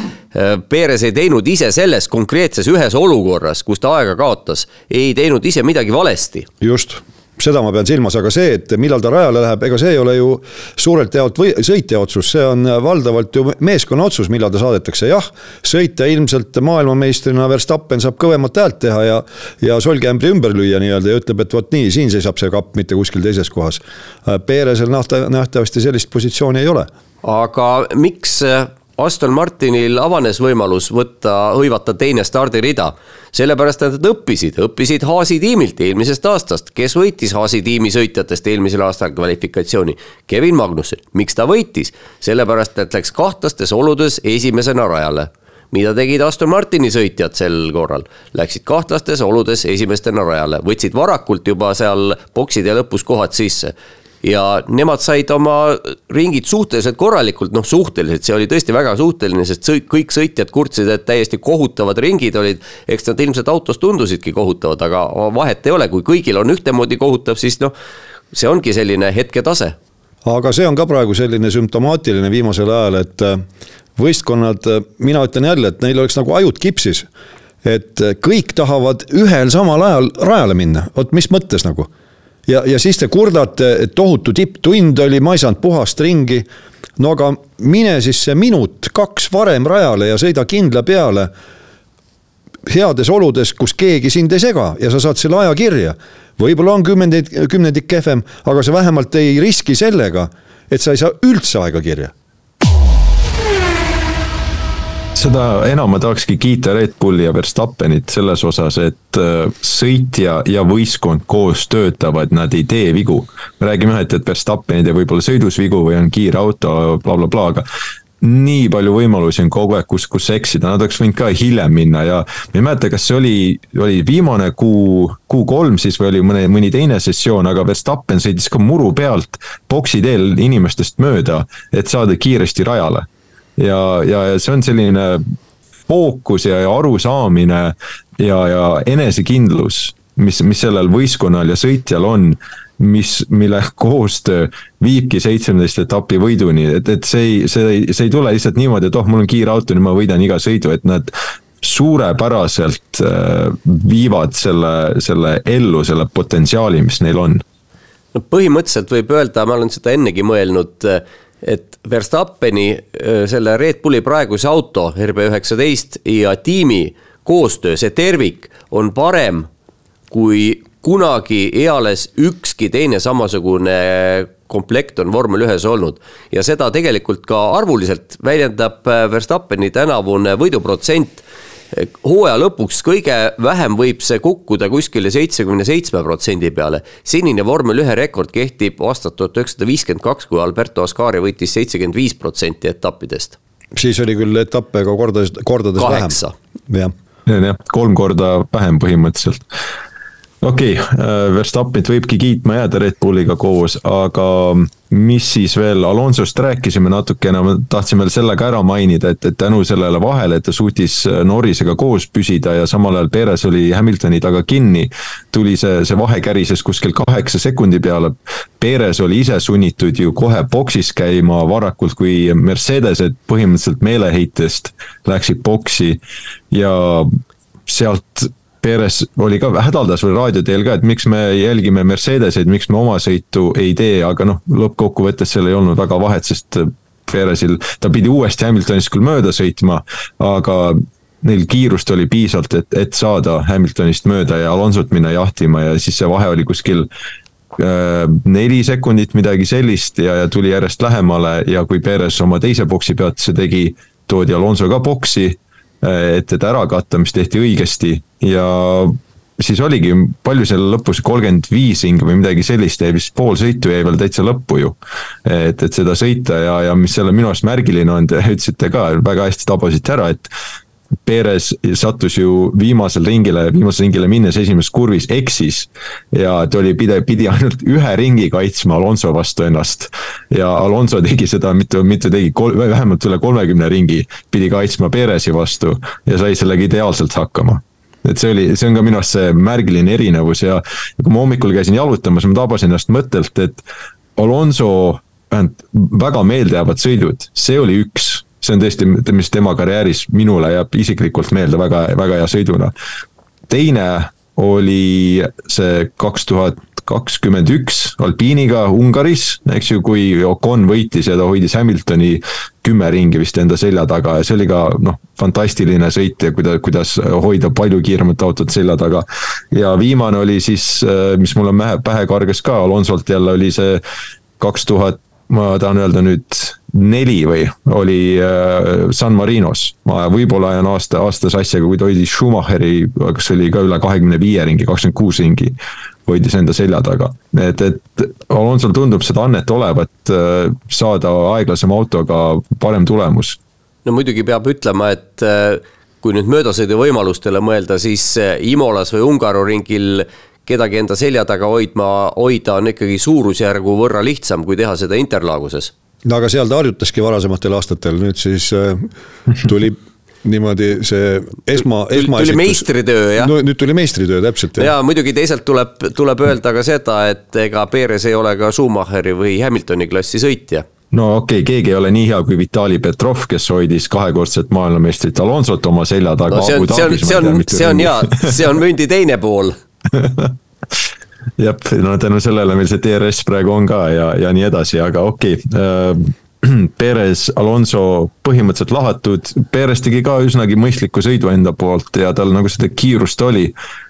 Perez ei teinud ise selles konkreetses ühes olukorras, kus ta aega kaotas, ei teinud ise midagi valesti. just seda ma pean silmas, aga see, et millal ta rajale läheb, ega see ei ole ju suurelt jaolt või sõitja otsus, see on valdavalt ju meeskonna otsus, millal ta saadetakse, jah. sõitja ilmselt maailmameistrina Verstappen saab kõvemat häält teha ja, ja solgiämbri ümber lüüa nii-öelda ja ütleb, et vot nii, siin seisab see kapp, mitte kuskil teises kohas. Perezil nähta-, nähtavasti sellist positsiooni ei ole. aga miks Aston Martinil avanes võimalus võtta, hõivata teine stardirida. sellepärast, et nad õppisid, õppisid Haasi tiimilt eelmisest aastast, kes võitis Haasi tiimi sõitjatest eelmisel aastal kvalifikatsiooni. Kevin Magnussen, miks ta võitis? sellepärast, et läks kahtlastes oludes esimesena rajale mida tegid Aston Martini sõitjad sel korral? Läksid kahtlastes oludes esimestena rajale, võtsid varakult juba seal bokside lõpus kohad sisse ja nemad said oma ringid suhteliselt korralikult, noh suhteliselt, see oli tõesti väga suhteline, sest kõik sõitjad kurtsid, et täiesti kohutavad ringid olid. eks nad ilmselt autos tundusidki kohutavad, aga vahet ei ole, kui kõigil on ühtemoodi kohutav, siis noh, see ongi selline hetketase. aga see on ka praegu selline sümptomaatiline viimasel ajal, et äh, võistkonnad, äh, mina ütlen jälle, et neil oleks nagu ajud kipsis. et äh, kõik tahavad ühel samal ajal rajale minna, vot mis mõttes nagu ja, ja siis te kurdate, et tohutu tipptund oli, ma ei saanud puhast ringi. no aga mine siis see minut, kaks varem rajale ja sõida kindla peale. heades oludes, kus keegi sind ei sega ja sa saad selle aja kirja. võib-olla on kümnendik, kümnendik kehvem, aga sa vähemalt ei riski sellega, et sa ei saa üldse aega kirja seda enam ma tahakski kiita Red Bulli ja Verstappenit selles osas, et äh, sõitja ja võistkond koos töötavad, nad ei tee vigu. me räägime jah, et, et Verstappen ei tee võib-olla sõidus vigu või on kiire auto bla, bla, blablabla, aga nii palju võimalusi on kogu aeg, kus, kus eksida, nad oleks võinud ka hiljem minna ja ma ei mäleta, kas see oli, oli viimane kuu, kuu kolm siis või oli mõne, mõni teine sessioon, aga Verstappen sõitis ka muru pealt boksi teel inimestest mööda, et saada kiiresti rajale ja, ja, ja see on selline fookus ja, ja arusaamine ja, ja enesekindlus, mis, mis sellel võistkonnal ja sõitjal on mis, mille koostöö viibki seitsmeteist etapi võiduni, et, et see ei, see ei, see ei tule lihtsalt niimoodi, et oh, mul on kiire auto, nüüd ma võidan iga sõidu, et nad suurepäraselt äh, viivad selle, selle ellu, selle potentsiaali, mis neil on. no põhimõtteliselt võib öelda, ma olen seda ennegi mõelnud et Verstappeni selle Red Bulli praeguse auto RB19 ja tiimi koostöö, see tervik on parem kui kunagi eales ükski teine samasugune komplekt on vormel ühes olnud. ja seda tegelikult ka arvuliselt väljendab Verstappeni tänavune võiduprotsent hooaja lõpuks kõige vähem võib see kukkuda kuskile seitsmekümne seitsme protsendi peale. senine vormel ühe rekord kehtib aastat tuhat üheksasada viiskümmend kaks, kui Alberto Ascari võitis seitsekümmend viis protsenti etappidest. siis oli küll etappe ka kordades, kordades Kaheksa. vähem. jah, jah, kolm korda vähem põhimõtteliselt okei okay,, äh, Verstappit võibki kiitma jääda Red Bulliga koos, aga mis siis veel, Alonsost rääkisime natukene, ma tahtsin veel selle ka ära mainida, et, et tänu sellele vahele, et ta suutis äh, Norrisega koos püsida ja samal ajal Perez oli Hamiltoni taga kinni. tuli see, see vahe kärises kuskil kaheksa sekundi peale. Perez oli ise sunnitud ju kohe boksis käima varakult, kui Mercedesed põhimõtteliselt meeleheitest läksid boksi ja sealt Perez oli ka, hädaldas veel raadio teel ka, et miks me jälgime Mercedeseid, miks me oma sõitu ei tee, aga noh, lõppkokkuvõttes seal ei olnud väga vahet, sest Perezil, ta pidi uuesti Hamiltonist küll mööda sõitma, aga neil kiirust oli piisavalt, et, et saada Hamiltonist mööda ja Alonsot minna jahtima ja siis see vahe oli kuskil äh, neli sekundit, midagi sellist ja, ja tuli järjest lähemale ja kui Perez oma teise boksi peatuse tegi, toodi Alonso ka boksi et, et ära katta, mis tehti õigesti ja siis oligi palju seal lõpus, kolmkümmend viis ringi või midagi sellist jäi vist pool sõitu jäi veel täitsa lõppu ju. et, et seda sõita ja, ja mis selle minu arust märgiline on, te ütlesite ka väga hästi tabasite ära, et Perez sattus ju viimasel ringile, viimasele ringile minnes esimeses kurvis eksis. ja ta oli, pide, pidi ainult ühe ringi kaitsma Alonso vastu ennast. ja Alonso tegi seda, mitu, mitu tegi, vähemalt üle kolmekümne ringi pidi kaitsma Perezi vastu ja sai sellega ideaalselt hakkama et see oli, see on ka minu arust see märgiline erinevus ja kui ma hommikul käisin jalutamas, ma tabasin ennast mõttelt, et Alonso vähemalt väga meeldejäävad sõidud, see oli üks see on tõesti, mis tema karjääris minule jääb isiklikult meelde väga, väga hea sõiduna. teine oli see kaks tuhat kakskümmend üks alpiiniga Ungaris, eks ju, kui Ocon võitis ja ta hoidis Hamiltoni kümme ringi vist enda selja taga ja see oli ka noh, fantastiline sõit ja kuida-, kuidas hoida palju kiiremat autot selja taga. ja viimane oli siis, mis mulle pähe, pähe kargas ka Alonsolt jälle oli see kaks tuhat ma tahan öelda nüüd neli või oli äh, San Marinos. ma võib-olla ajan aasta, aasta sassi, aga kui ta hoidis Schumacheri, kas oli ka üle kahekümne viie ringi, kakskümmend kuus ringi. hoidis enda selja taga, et, et Alonsol tundub seda annet olevat äh, saada aeglasema autoga parem tulemus. no muidugi peab ütlema, et äh, kui nüüd möödasõiduvõimalustele mõelda, siis Imolas või Ungaroringil kedagi enda selja taga hoidma, hoida on ikkagi suurusjärgu võrra lihtsam, kui teha seda Interlaguses. No aga seal ta harjutaski varasematel aastatel, nüüd siis äh, tuli niimoodi see esma, esma. tuli meistritöö jah no,. nüüd tuli meistritöö täpselt. ja muidugi teisalt tuleb, tuleb öelda ka seda, et ega Perez ei ole ka Schumacheri või Hamiltoni klassi sõitja no okei okay,, keegi ei ole nii hea kui Vitali Petrov, kes hoidis kahekordset maailmameistrit Alonsot oma selja taga no,. see on, see on, see on, see on jaa, see on mündi teine pool jah, no tänu sellele meil see DRS praegu on ka ja, ja nii edasi, aga okei okay. Äh, Perez, Alonso põhimõtteliselt lahatud, Perez tegi ka üsnagi mõistliku sõidu enda poolt ja tal nagu seda kiirust oli.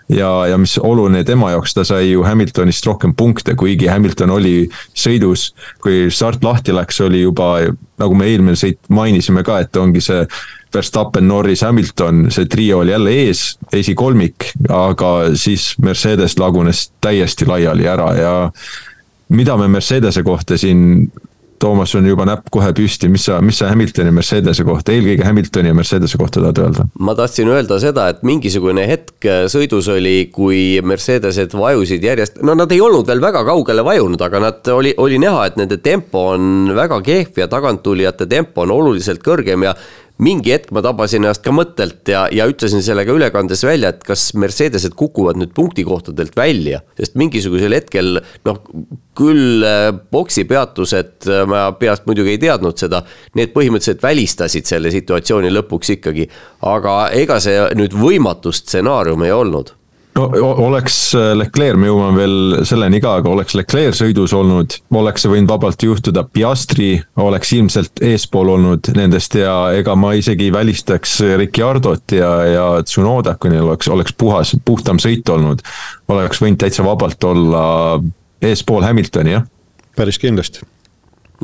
Ja, ja mis oluline tema jaoks, ta sai ju Hamiltonist rohkem punkte, kuigi Hamilton oli sõidus. kui start lahti läks, oli juba, nagu me eelmine sõit mainisime ka, et ongi see Verstappen, Norris, Hamilton, see trio oli jälle ees, esikolmik, aga siis Mercedes lagunes täiesti laiali ära ja mida me Mercedese kohta siin Toomas on juba näpp kohe püsti, mis sa, mis sa Hamiltoni Mercedese kohta, eelkõige Hamiltoni ja Mercedese kohta tahad öelda? ma tahtsin öelda seda, et mingisugune hetk sõidus oli, kui Mercedesed vajusid järjest, no nad ei olnud veel väga kaugele vajunud, aga nad oli, oli näha, et nende tempo on väga kehv ja taganttulijate tempo on oluliselt kõrgem ja mingi hetk ma tabasin ennast ka mõttelt ja, ja ütlesin selle ka ülekandes välja, et kas Mercedesed kukuvad nüüd punktikohtadelt välja, sest mingisugusel hetkel noh, küll äh, boksi peatused, äh, ma peast muidugi ei teadnud seda, need põhimõtteliselt välistasid selle situatsiooni lõpuks ikkagi, aga ega see nüüd võimatu stsenaarium ei olnud no oleks äh, Leclerc, me jõuame veel selleni ka, aga oleks Leclerc sõidus olnud, oleks see võinud vabalt juhtuda, Piastri oleks ilmselt eespool olnud nendest ja ega ma isegi ei välistaks Ricciardot ja, ja Tsunodat, kui neil oleks, oleks puhas, puhtam sõit olnud. oleks võinud täitsa vabalt olla eespool Hamiltoni, jah. päris kindlasti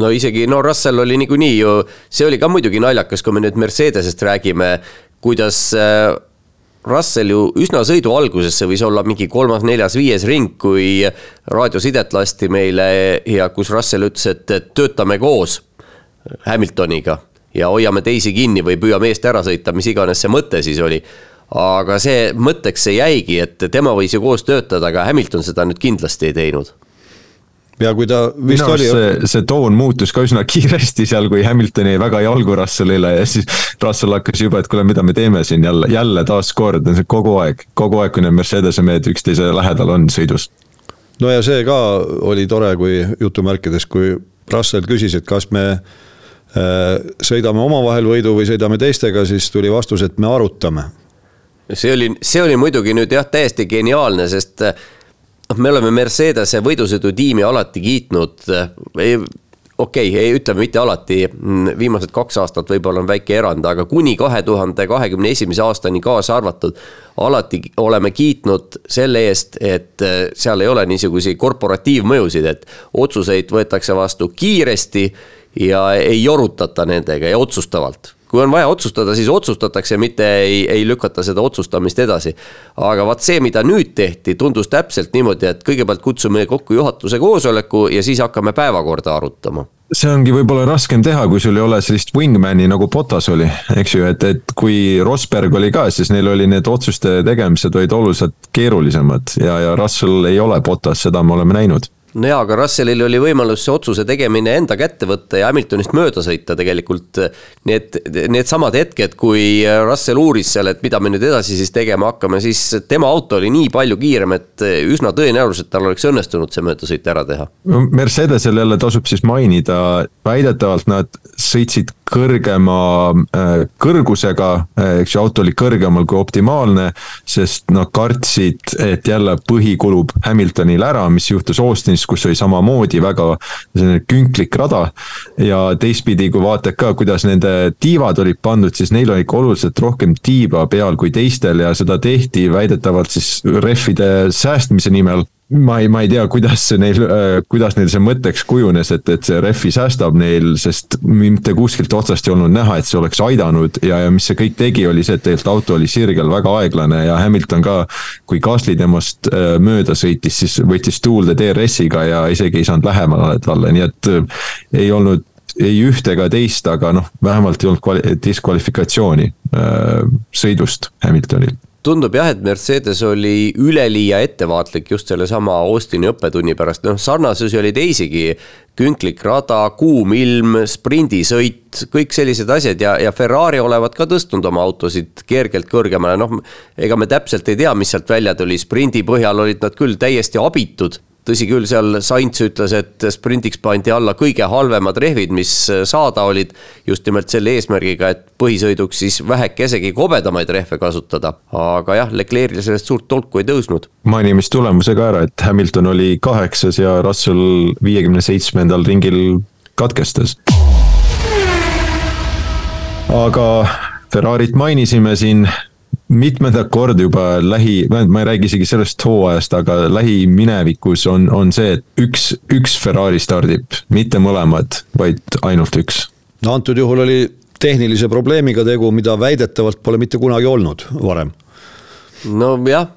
no isegi, no Russell oli niikuinii ju, see oli ka muidugi naljakas, kui me nüüd Mercedesest räägime, kuidas äh, Russell ju üsna sõidu alguses, see võis olla mingi kolmas, neljas, viies ring, kui raadiosidet lasti meile ja kus Russell ütles, et töötame koos Hamiltoniga ja hoiame teisi kinni või püüame eest ära sõita, mis iganes see mõte siis oli. aga see mõtteks see jäigi, et tema võis ju koos töötada, aga Hamilton seda nüüd kindlasti ei teinud ja kui ta vist oli. see, see toon muutus ka üsna kiiresti seal, kui Hamilton jäi väga jalgu Russellile ja siis Russell hakkas juba, et kuule, mida me teeme siin jälle, jälle taaskord, kogu aeg, kogu aeg, kui need Mercedese mehed üksteise lähedal on sõidus. no ja see ka oli tore, kui jutumärkides, kui Russell küsis, et kas me äh, sõidame omavahel võidu või sõidame teistega, siis tuli vastus, et me arutame see oli, see oli muidugi nüüd jah, täiesti geniaalne, sest noh, me oleme Mercedese võidusõidutiimi alati kiitnud. okei okay,, ei ütleme mitte alati, viimased kaks aastat võib-olla on väike erand, aga kuni kahe tuhande kahekümne esimese aastani kaasa arvatud. alati oleme kiitnud selle eest, et seal ei ole niisuguseid korporatiivmõjusid, et otsuseid võetakse vastu kiiresti ja ei jorutata nendega ja otsustavalt kui on vaja otsustada, siis otsustatakse, mitte ei, ei lükata seda otsustamist edasi. aga vaat see, mida nüüd tehti, tundus täpselt niimoodi, et kõigepealt kutsume kokku juhatuse koosoleku ja siis hakkame päevakorda arutama see ongi võib-olla raskem teha, kui sul ei ole sellist wingman'i nagu Potas oli, eks ju, et, et kui Rosberg oli ka, siis neil oli need otsuste tegemised olid oluliselt keerulisemad ja, ja Russell ei ole Potas, seda me oleme näinud no jaa, aga Russellil oli võimalus see otsuse tegemine enda kätte võtta ja Hamiltonist mööda sõita tegelikult. Need, needsamad hetked, kui Russell uuris seal, et mida me nüüd edasi siis tegema hakkame, siis tema auto oli nii palju kiirem, et üsna tõenäoliselt tal oleks õnnestunud see möödasõit ära teha. Mercedesel jälle tasub siis mainida, väidetavalt nad sõitsid kõrgema äh, kõrgusega, äh, eks ju, auto oli kõrgemal kui optimaalne, sest nad kartsid, et jälle põhi kulub Hamiltonil ära, mis juhtus Austinis, kus oli samamoodi väga selline künklik rada. ja teistpidi, kui vaatad ka, kuidas nende tiivad olid pandud, siis neil oli ikka oluliselt rohkem tiiba peal kui teistel ja seda tehti väidetavalt siis rehvide säästmise nimel ma ei, ma ei tea, kuidas neil, äh, kuidas neil see mõtteks kujunes, et, et see rehvi säästab neil, sest mitte kuskilt otsast ei olnud näha, et see oleks aidanud ja, ja mis see kõik tegi, oli see, et tegelikult auto oli sirgel väga aeglane ja Hamilton ka. kui Gasly temast äh, mööda sõitis, siis võttis tuulde DRS-iga ja isegi ei saanud lähemale talle, nii et äh, ei olnud ei ühte ega teist, aga noh, vähemalt ei olnud diskvalifikatsiooni sõidust Hamiltonil tundub jah, et Mercedes oli üleliia ettevaatlik just sellesama Austini õppetunni pärast, noh sarnasusi oli teisigi. Künklik rada, kuum ilm, sprindisõit, kõik sellised asjad ja, ja Ferrari olevat ka tõstnud oma autosid kergelt kõrgemale, noh. ega me täpselt ei tea, mis sealt välja tuli, sprindi põhjal olid nad küll täiesti abitud tõsi küll, seal Sainz ütles, et sprindiks pandi alla kõige halvemad rehvid, mis saada olid. just nimelt selle eesmärgiga, et põhisõiduks siis vähekesegi kobedamaid rehve kasutada. aga jah, Leclerc'il sellest suurt tolku ei tõusnud. Mainimistulemusega ära, et Hamilton oli kaheksas ja Russell viiekümne seitsmendal ringil katkestas. aga Ferrarit mainisime siin mitmendat korda juba lähi, ma ei räägi isegi sellest hooajast, aga lähiminevikus on, on see, et üks, üks Ferrari stardib, mitte mõlemad, vaid ainult üks. no antud juhul oli tehnilise probleemiga tegu, mida väidetavalt pole mitte kunagi olnud varem. nojah,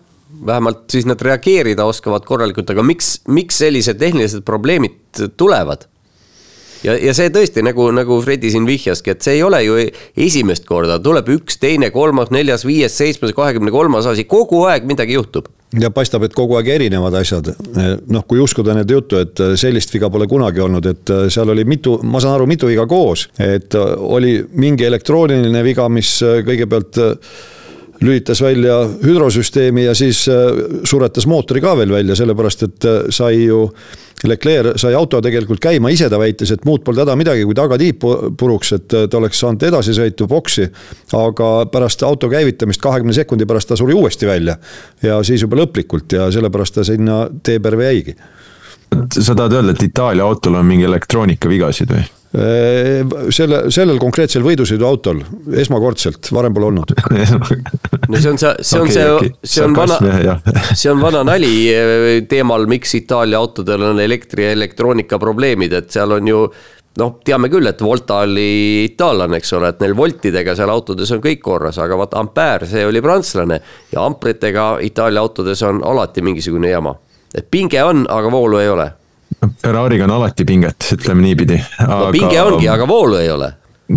vähemalt siis nad reageerida oskavad korralikult, aga miks, miks sellised tehnilised probleemid tulevad? ja, ja see tõesti nagu, nagu Fredi siin vihjaski, et see ei ole ju esimest korda, tuleb üks, teine, kolmas, neljas, viies, seitsmes, kahekümne kolmas asi, kogu aeg midagi juhtub ja paistab, et kogu aeg erinevad asjad. noh, kui uskuda nende juttu, et sellist viga pole kunagi olnud, et seal oli mitu, ma saan aru, mitu viga koos. et oli mingi elektrooniline viga, mis kõigepealt lülitas välja hüdrosüsteemi ja siis suretas mootori ka veel välja, sellepärast et sai ju Leclerc sai auto tegelikult käima, ise ta väitis, et muud polnud häda midagi, kui tagatiib puruks, et ta oleks saanud edasisõitu boksi. aga pärast auto käivitamist kahekümne sekundi pärast ta suri uuesti välja. ja siis juba lõplikult ja sellepärast ta sinna tee perve jäigi. Sa tahad öelda, et Itaalia autol on mingi elektroonikavigasid või? selle, sellel konkreetsel võidusõiduautol esmakordselt, varem pole olnud. no see on see, see on okay, see okay., see on vana, see on vana nali teemal, miks Itaalia autodel on elektri ja elektroonika probleemid, et seal on ju noh, teame küll, et Volta oli itaallane, eks ole, et neil voltidega seal autodes on kõik korras, aga vaat Ampere, see oli prantslane ja ampritega Itaalia autodes on alati mingisugune jama. Et pinge on, aga voolu ei ole Ferrari'ga on alati pinget, ütleme niipidi. no pinge ongi, aga voolu ei ole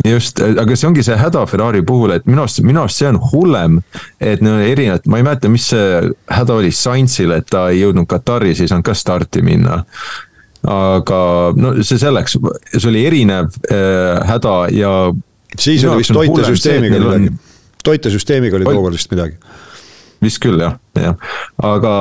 just, aga see ongi see häda Ferrari puhul, et minu arust, minu arust see on hullem. et no erinevad, ma ei mäleta, mis see häda oli Sainzil, et ta ei jõudnud Kataris, ei saanud ka starti minna. aga no see selleks, see oli erinev äh, häda ja. siis oli vist toitesüsteemiga midagi, toitesüsteemiga oli tookord vist midagi vist küll jah, jah, aga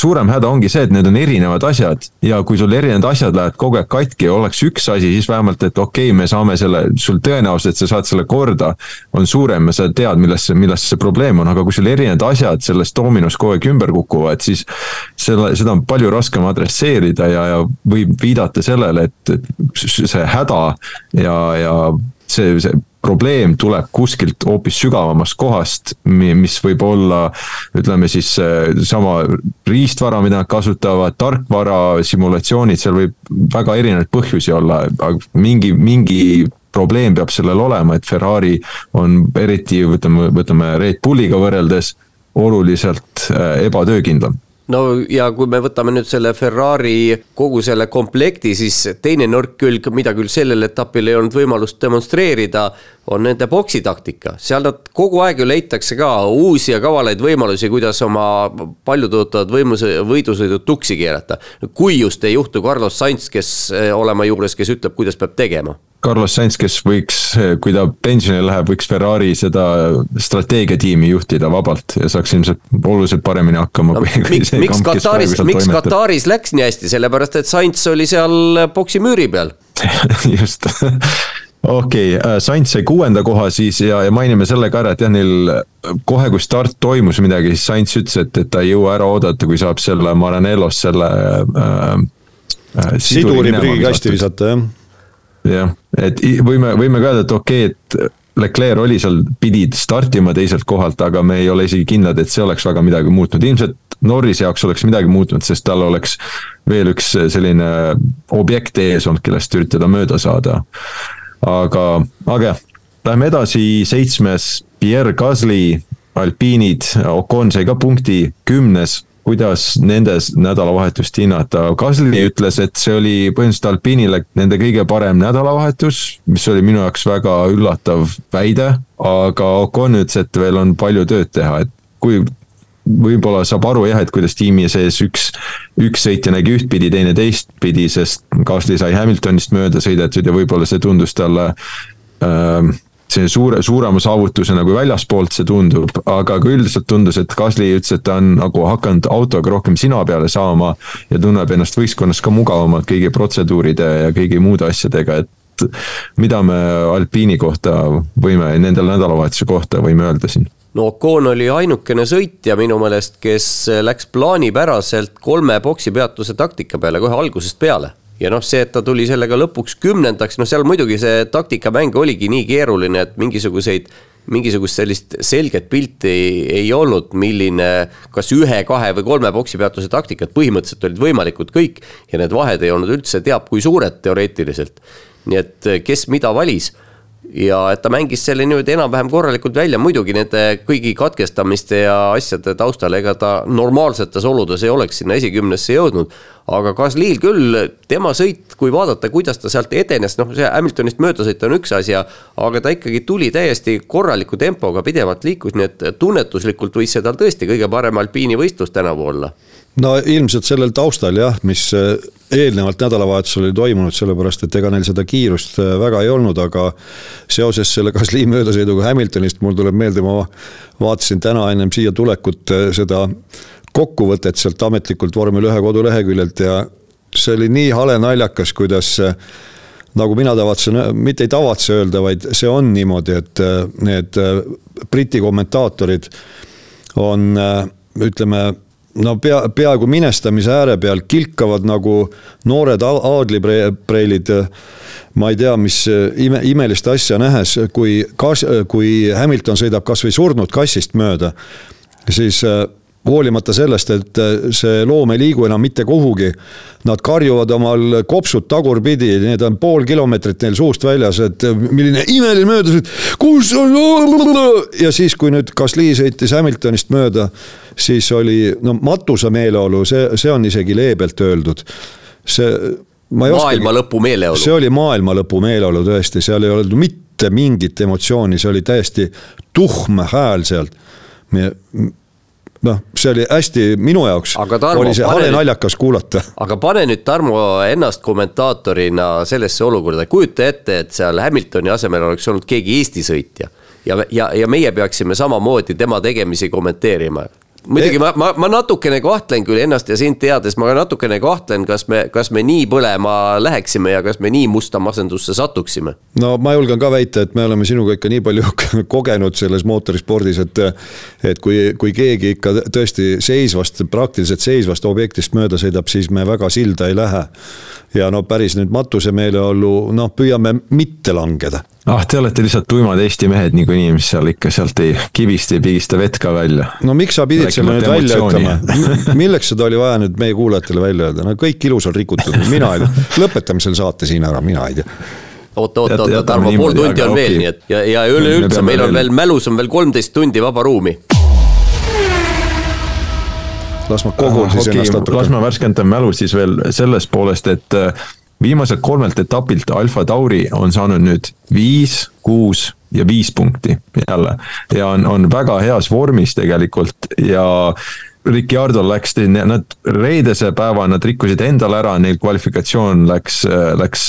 suurem häda ongi see, et need on erinevad asjad. Ja kui sul erinevad asjad lähevad kogu aeg katki ja oleks üks asi, siis vähemalt, et okei okay,, me saame selle, sul tõenäosus, et sa saad selle korda, on suurem ja sa tead, milles, milles see probleem on, aga kui sul erinevad asjad selles doominos kogu aeg ümber kukuvad, siis selle, seda on palju raskem adresseerida ja, ja võib viidata sellele, et, et see häda ja, ja see, see probleem tuleb kuskilt hoopis sügavamast kohast, mis võib olla ütleme siis sama riistvara, mida nad kasutavad, tarkvara, simulatsioonid, seal võib väga erinevaid põhjusi olla, aga mingi, mingi probleem peab sellel olema, et Ferrari on eriti, võtame, võtame Red Bulliga võrreldes oluliselt äh, ebatöökindlam no ja kui me võtame nüüd selle Ferrari kogu selle komplekti, siis teine nõrk külg, mida küll sellel etapil ei olnud võimalust demonstreerida, on nende poksitaktika. seal nad kogu aeg ju leitakse ka uusi ja kavalaid võimalusi, kuidas oma paljutõotavad võimuse, võidusõidud tuksi keerata. kui just ei juhtu Carlos Sainz, kes eh, olema juures, kes ütleb, kuidas peab tegema Carlos Sainz, kes võiks, kui ta pensionile läheb, võiks Ferrari seda strateegiatiimi juhtida vabalt ja saaks ilmselt oluliselt paremini hakkama no,. miks, miks Kataris, miks Kataris läks nii hästi, sellepärast et Sainz oli seal poksimüüri peal just okei okay,, äh, Sainz sai kuuenda koha siis ja, ja mainime selle ka ära, et jah, neil kohe, kui start toimus midagi, siis Sainz ütles, et, et ta ei jõua ära oodata, kui saab selle Maranellos selle äh,. äh siduri prügikasti visata, jah jah, et võime, võime ka öelda, et okei okay,, et Leclerc oli seal, pidid startima teiselt kohalt, aga me ei ole isegi kindlad, et see oleks väga midagi muutnud, ilmselt Norrise jaoks oleks midagi muutunud, sest tal oleks veel üks selline objekt ees olnud, kellest üritada mööda saada. aga, aga lähme edasi, seitsmes Pierre Gasly, alpiinid, Ocon sai ka punkti, kümnes kuidas nendes nädalavahetust hinnata, Gasly ütles, et see oli põhimõtteliselt Alpinile nende kõige parem nädalavahetus, mis oli minu jaoks väga üllatav väide, aga Ocon ütles, et veel on palju tööd teha, et kui võib-olla saab aru jah, et kuidas tiimi sees üks, üks sõitja nägi ühtpidi, teine teistpidi, sest Gasly sai Hamiltonist mööda sõidetud ja võib-olla see tundus talle äh, see suure, suurema saavutusena kui väljaspoolt see tundub, aga ka üldiselt tundus, et Gasly ütles, et ta on nagu hakanud autoga rohkem sina peale saama. ja tunneb ennast võistkonnas ka mugavamalt kõigi protseduuride ja kõigi muude asjadega, et mida me Alpiini kohta võime, nendel nädalavahetuse kohta võime öelda siin no Ocon oli ainukene sõitja minu meelest, kes läks plaanipäraselt kolme poksipeatuse taktika peale kohe algusest peale ja noh, see, et ta tuli sellega lõpuks kümnendaks, noh, seal muidugi see taktikamäng oligi nii keeruline, et mingisuguseid mingisugust sellist selget pilti ei, ei olnud, milline kas ühe, kahe või kolme poksipeatuse taktikad põhimõtteliselt olid võimalikud kõik ja need vahed ei olnud üldse teab kui suured teoreetiliselt. nii et kes mida valis ja et ta mängis selle niimoodi enam-vähem korralikult välja, muidugi nende kõigi katkestamiste ja asjade taustal, ega ta normaalsetes oludes ei oleks sinna esikümnesse jõudnud. aga Gaslyl küll, tema sõit, kui vaadata, kuidas ta sealt edenes, noh, see Hamiltonist möödasõit on üks asi, aga ta ikkagi tuli täiesti korraliku tempoga, pidevalt liikus, nii et tunnetuslikult võis see tal tõesti kõige parem alpiinivõistlus tänavu olla no ilmselt sellel taustal jah, mis äh, eelnevalt nädalavahetusel oli toimunud, sellepärast et ega neil seda kiirust äh, väga ei olnud, aga seoses selle Gasly möödasõiduga Hamiltonist mul tuleb meelde, ma vaatasin täna ennem siia tulekut äh, seda kokkuvõtet sealt ametlikult vormel ühe koduleheküljelt ja see oli nii hale naljakas, kuidas nagu mina tavatsen, mitte ei tavatse öelda, vaid see on niimoodi, et need Briti kommentaatorid on ütleme no pea, peaaegu minestamise ääre peal, kilkavad nagu noored aadlipreilid. ma ei tea, mis ime, imelist asja nähes, kui kas-, kui Hamilton sõidab kasvõi surnud kassist mööda, siis hoolimata sellest, et äh, see loom ei liigu enam mitte kuhugi. Nad karjuvad omal kopsud tagurpidi, need on pool kilomeetrit neil suust väljas, et äh, milline imeline möödasõit, kus on. ja siis, kui nüüd Gasly sõitis Hamiltonist mööda, siis oli no matuse meeleolu, see, see on isegi leebelt öeldud. see maailma lõpu meeleolu. see oli maailma lõpu meeleolu tõesti, seal ei olnud mitte mingit emotsiooni, see oli täiesti tuhm hääl sealt noh, see oli hästi, minu jaoks oli see hale naljakas kuulata. aga pane nüüd Tarmo ennast kommentaatorina sellesse olukorda, kujuta ette, et seal Hamiltoni asemel oleks olnud keegi Eesti sõitja. ja, ja, ja meie peaksime samamoodi tema tegemisi kommenteerima muidugi ma, ma, ma natukene kahtlen küll ennast ja sind teades, ma natukene kahtlen, kas me, kas me nii põlema läheksime ja kas me nii musta masendusse satuksime. no ma julgen ka väita, et me oleme sinuga ikka nii palju kogenud selles mootorispordis, et. et kui, kui keegi ikka tõesti seisvast, praktiliselt seisvast objektist mööda sõidab, siis me väga silda ei lähe. Ja no päris nüüd matusemeeleollu, noh, püüame mitte langeda. Ah, te olete lihtsalt tuimad Eesti mehed niikuinii, mis seal ikka sealt ei, kivist ei pigista vett ka välja. no miks sa pidid selle nüüd välja ütlema? Milleks seda oli vaja nüüd meie kuulajatele välja öelda, no kõik ilus on rikutud, mina ei tea, lõpetame selle saate siin ära, mina ei tea. Oot, oot, oot, Tarmo, pool tundi on veel, nii et ja, ja üleüldse meil on veel mälus on veel kolmteist tundi vaba ruumi las ma kogun siis okay, ennast natuke. las ma värskendan mälu siis veel sellest poolest, et äh, viimaselt kolmelt etapilt Alfa Tauri on saanud nüüd viis, kuus ja viis punkti jälle. ja on, on väga heas vormis tegelikult ja Ricciardo läks, nad reedese päeva nad rikkusid endale ära, neil kvalifikatsioon läks, läks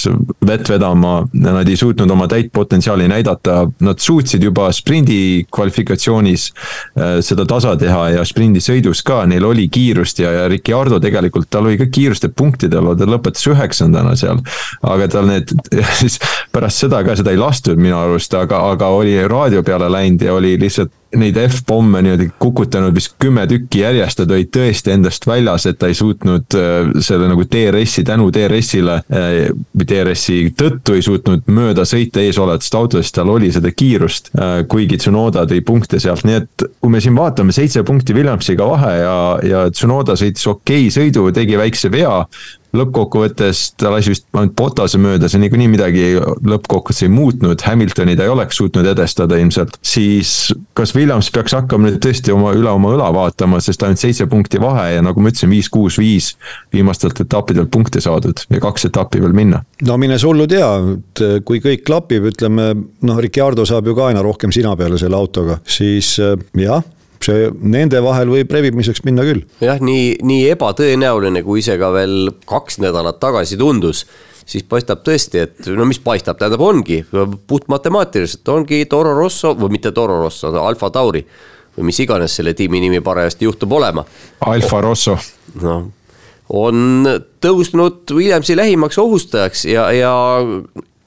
vett vedama. Nad ei suutnud oma täit potentsiaali näidata, nad suutsid juba sprindi kvalifikatsioonis äh, seda tasa teha ja sprindisõidus ka, neil oli kiirust ja, ja Ricciardo tegelikult, tal oli ka kiirust ja punktidel, ta lõpetas üheksandana seal. aga tal need, siis pärast seda ka seda ei lastud minu arust, aga, aga oli raadio peale läinud ja oli lihtsalt neid F-pomme niimoodi kukutanud vist kümme tükki järjest, ta oli tõesti endast väljas, et ta ei suutnud äh, selle nagu DRS-i, tänu DRS-ile äh, või DRS-i tõttu ei suutnud mööda sõita eesolevatest autodest, tal oli seda kiirust. Äh, kuigi Tsunoda tõi punkte sealt, nii et kui me siin vaatame, seitse punkti Williamsiga vahe ja, ja Tsunoda sõitis okei okay sõidu, tegi väikse vea lõppkokkuvõttes ta lasi vist ainult Botase mööda, see niikuinii midagi lõppkokkuvõttes ei muutnud, Hamiltoni ta ei oleks suutnud edestada ilmselt. siis kas Williams peaks hakkama nüüd tõesti oma, üle oma õla vaatama, sest ainult seitse punkti vahe ja nagu ma ütlesin, viis, kuus, viis viimastelt etappidelt punkte saadud ja kaks etappi veel minna. no mine sa hullu tea, et kui kõik klapib, ütleme noh, Ricardo saab ju ka aina rohkem sina peale selle autoga, siis jah see nende vahel võib rebimiseks minna küll. jah, nii, nii ebatõenäoline, kui see ka veel kaks nädalat tagasi tundus, siis paistab tõesti, et no mis paistab, tähendab, ongi puht matemaatiliselt ongi Toro Rosso või mitte Toro Rosso, Alfa Tauri või mis iganes selle tiimi nimi parajasti juhtub olema. Alfa Rosso. noh, on tõusnud Williamsi lähimaks ohustajaks ja, ja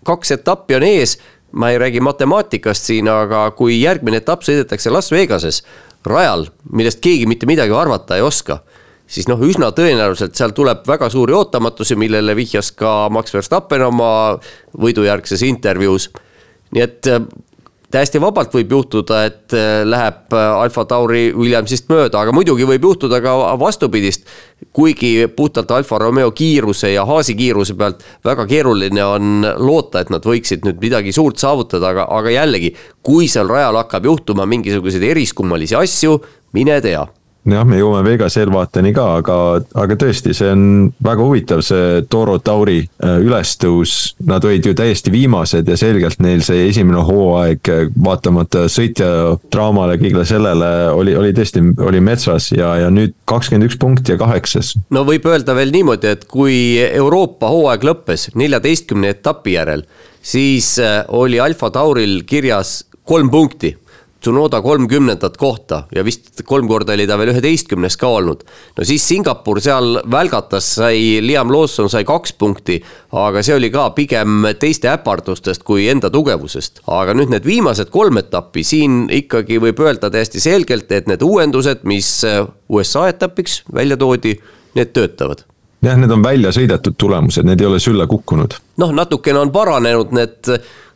kaks etappi on ees ma ei räägi matemaatikast siin, aga kui järgmine etapp sõidetakse Las Vegases, rajal, millest keegi mitte midagi arvata ei oska, siis noh, üsna tõenäoliselt seal tuleb väga suuri ootamatusi, millele vihjas ka Max Verstappen oma võidujärgses intervjuus. nii et täiesti vabalt võib juhtuda, et äh, läheb äh, Alfa Tauri Williamsist mööda, aga muidugi võib juhtuda ka vastupidist. kuigi puhtalt Alfa Romeo kiiruse ja Haasi kiiruse pealt väga keeruline on loota, et nad võiksid nüüd midagi suurt saavutada, aga, aga jällegi, kui seal rajal hakkab juhtuma mingisuguseid eriskummalisi asju, mine tea jah, me jõuame Vegas eelvaateni ka, aga, aga tõesti, see on väga huvitav, see Toro Tauri äh, ülestõus. Nad olid ju täiesti viimased ja selgelt neil see esimene hooaeg, vaatamata sõitja draamale, kõigele sellele, oli, oli tõesti, oli metsas ja, ja nüüd kakskümmend üks punkti ja kaheksas. no võib öelda veel niimoodi, et kui Euroopa hooaeg lõppes neljateistkümne etapi järel, siis äh, oli Alfa Tauril kirjas kolm punkti Tsunoda kolmkümnendat kohta ja vist kolm korda oli ta veel üheteistkümnes ka olnud. no siis Singapur seal välgatas, sai, Liam Lawson sai kaks punkti, aga see oli ka pigem teiste äpardustest kui enda tugevusest. aga nüüd need viimased kolm etappi, siin ikkagi võib öelda täiesti selgelt, et need uuendused, mis USA etapiks välja toodi, need töötavad jah, need on välja sõidetud tulemused, need ei ole sülle kukkunud. noh, natukene on paranenud need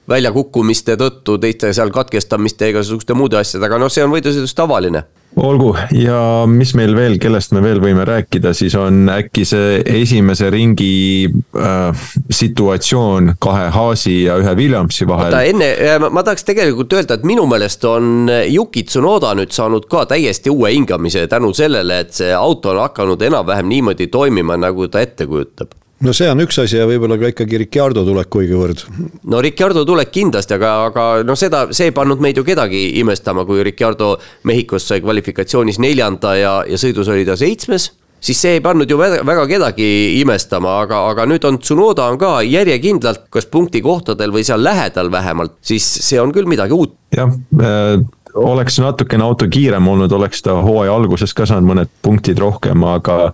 väljakukkumiste tõttu, teiste seal katkestamiste ja igasuguste muude asjadega, noh, see on võidusõidus tavaline. Olgu ja mis meil veel, kellest me veel võime rääkida, siis on äkki see esimese ringi äh, situatsioon kahe Haasi ja ühe Williamsi vahel. oota, enne, äh, ma tahaks tegelikult öelda, et minu meelest on Yuki Tsunoda nüüd saanud ka täiesti uue hingamise tänu sellele, et see auto on hakanud enam-vähem niimoodi toimima, nagu ta ette kujutab no see on üks asi ja võib-olla ka ikkagi Ricciardo tulek kuigivõrd. no Ricciardo tulek kindlasti, aga, aga no seda, see ei pannud meid ju kedagi imestama, kui Ricciardo Mehhikos sai kvalifikatsioonis neljanda ja, ja sõidus oli ta seitsmes siis see ei pannud ju väga kedagi imestama, aga, aga nüüd on Tsunoda on ka järjekindlalt, kas punktikohtadel või seal lähedal vähemalt, siis see on küll midagi uut. jah äh oleks natukene auto kiirem olnud, oleks ta hooaja alguses ka saanud mõned punktid rohkem, aga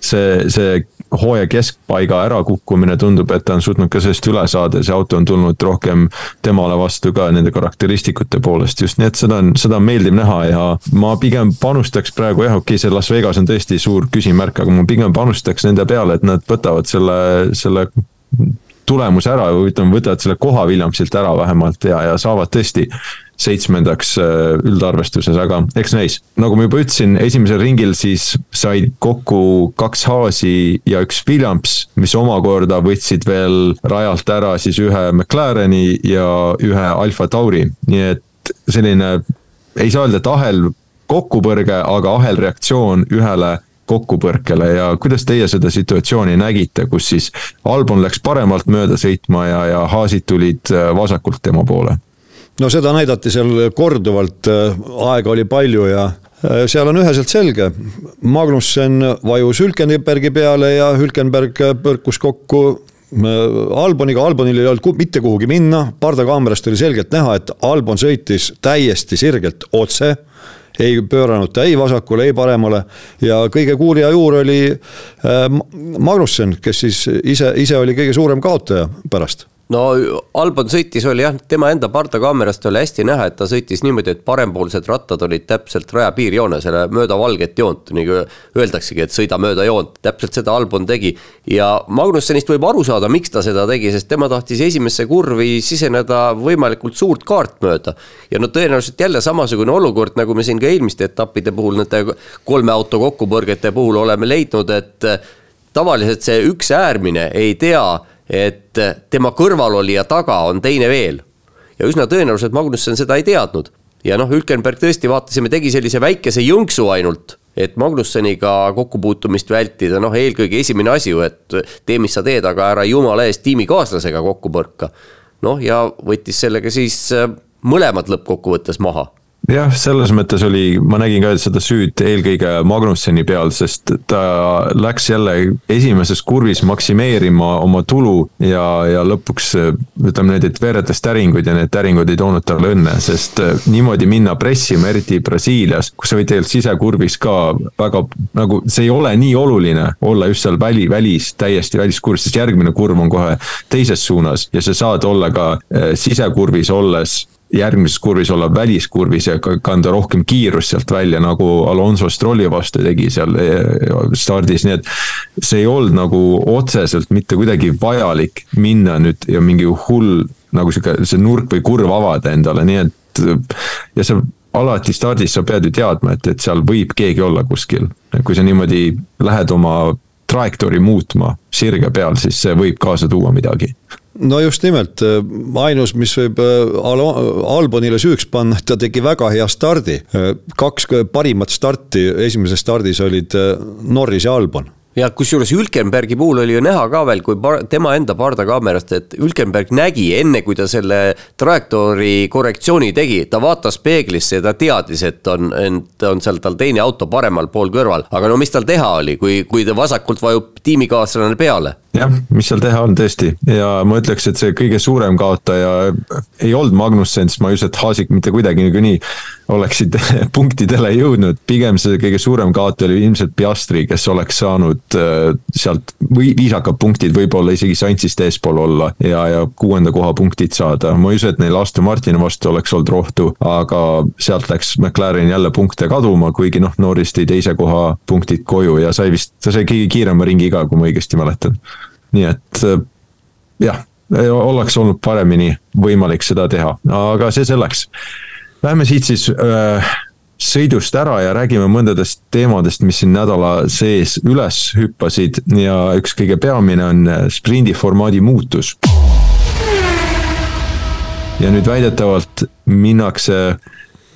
see, see hooaja keskpaiga ärakukkumine tundub, et ta on suutnud ka sellest üle saada ja see auto on tulnud rohkem temale vastu ka nende karakteristikute poolest. Just, nii et seda on, seda on meeldiv näha ja ma pigem panustaks praegu jah, okei okay,, see Las Vegas on tõesti suur küsimärk, aga ma pigem panustaks nende peale, et nad võtavad selle, selle tulemuse ära või ütleme, võtavad selle koha Williamsilt ära vähemalt ja, ja saavad tõesti seitsmendaks äh, üldarvestuses, aga eks näis. nagu ma juba ütlesin, esimesel ringil siis said kokku kaks Haasi ja üks Williams, mis omakorda võtsid veel rajalt ära siis ühe McLareni ja ühe Alfa Tauri, nii et selline, ei saa öelda, et ahel kokkupõrge, aga ahelreaktsioon ühele kokkupõrkele ja kuidas teie seda situatsiooni nägite, kus siis Albon läks paremalt mööda sõitma ja, ja Haasid tulid äh, vasakult tema poole? No seda näidati seal korduvalt, äh, aega oli palju ja äh, seal on üheselt selge, Magnussen vajus Hülkenbergi peale ja Hülkenberg põrkus kokku äh, Alboniga, Albonil ei olnud mitte kuhugi minna, pardakaamerast oli selgelt näha, et Albon sõitis täiesti sirgelt otse. Ei pööranud ta ei vasakule, ei paremale. Ja kõige kuurja juur oli Magnussen, kes siis ise, ise oli kõige suurem kaotaja pärast no Albon sõitis, oli jah, tema enda pardakaamerast oli hästi näha, et ta sõitis niimoodi, et parempoolsed rattad olid täpselt raja piirjoone, selle mööda valget joont, nagu öeldaksegi, et sõida mööda joont, täpselt seda Albon tegi. ja Magnussenist võib aru saada, miks ta seda tegi, sest tema tahtis esimesse kurvi siseneda võimalikult suurt kaart mööda. ja no tõenäoliselt jälle samasugune olukord, nagu me siin ka eelmiste etappide puhul nende kolme auto kokkupõrgete puhul oleme leidnud, et tavaliselt see üks äärmine ei tea et tema kõrvalolija taga on teine veel. ja üsna tõenäoliselt Magnussen seda ei teadnud. ja noh, Hülkenberg tõesti vaatasime, tegi sellise väikese jõnksu ainult, et Magnusseniga kokkupuutumist vältida, noh, eelkõige esimene asi ju, et tee, mis sa teed, aga ära jumala eest tiimikaaslasega kokku põrka. noh, ja võttis sellega siis äh, mõlemad lõppkokkuvõttes maha jah, selles mõttes oli, ma nägin ka seda süüd eelkõige Magnusseni peal, sest ta läks jälle esimeses kurvis maksimeerima oma tulu ja, ja lõpuks ütleme nüüd, et veeretas täringuid ja need täringud ei toonud talle õnne, sest niimoodi minna pressima, eriti Brasiilias, kus võid tegelikult sisekurvis ka väga nagu, see ei ole nii oluline olla just seal väli, välis, täiesti väliskurvis, sest järgmine kurv on kohe teises suunas ja sa saad olla ka eh, sisekurvis olles järgmises kurvis olla väliskurvis ja kanda rohkem kiirust sealt välja, nagu Alonso Strolli vastu tegi seal eh, stardis, nii et. see ei olnud nagu otseselt mitte kuidagi vajalik minna nüüd ja mingi hull nagu sihuke, see nurk või kurv avada endale, nii et. ja see alati stardis sa pead ju teadma, et, et seal võib keegi olla kuskil, kui sa niimoodi lähed oma trajektoori muutma sirge peal, siis see võib kaasa tuua midagi. No just nimelt, äh, ainus, mis võib äh, Albonile süüks panna, ta tegi väga hea stardi. Äh, kaks parimat starti. Esimeses stardis olid Norris ja Albon ja kusjuures Hülkenbergi puhul oli ju näha ka veel, kui par, tema enda pardakaamerast, et Hülkenberg nägi enne, kui ta selle trajektoori korrektsiooni tegi, ta vaatas peeglisse ja ta teadis, et on, et on seal tal teine auto paremal pool kõrval. aga no mis tal teha oli, kui, kui ta vasakult vajub tiimikaaslane peale? jah, mis seal teha on tõesti ja ma ütleks, et see kõige suurem kaotaja ei olnud Magnussen, sest ma ei usu, et Haasik mitte kuidagi niikuinii oleksid punktidele jõudnud, pigem see kõige suurem kaotaja oli ilmselt Piastri, kes oleks saanud sealt või viisakad punktid võib-olla isegi Saintsist eespool olla ja, ja kuuenda koha punktid saada. ma ei usu, et neil Aston Martini vastu oleks olnud rohtu, aga sealt läks McLaren jälle punkte kaduma, kuigi noh, Norris tõi teise koha punktid koju ja sai vist, ta sai kõige kiirema ringi ka, kui ma õigesti mäletan. nii et äh, jah, oleks olnud paremini võimalik seda teha, aga see selleks Lähme siit siis äh, sõidust ära ja räägime mõndadest teemadest, mis siin nädala sees üles hüppasid ja üks kõige peamine on äh, sprindi formaadi muutus. ja nüüd väidetavalt minnakse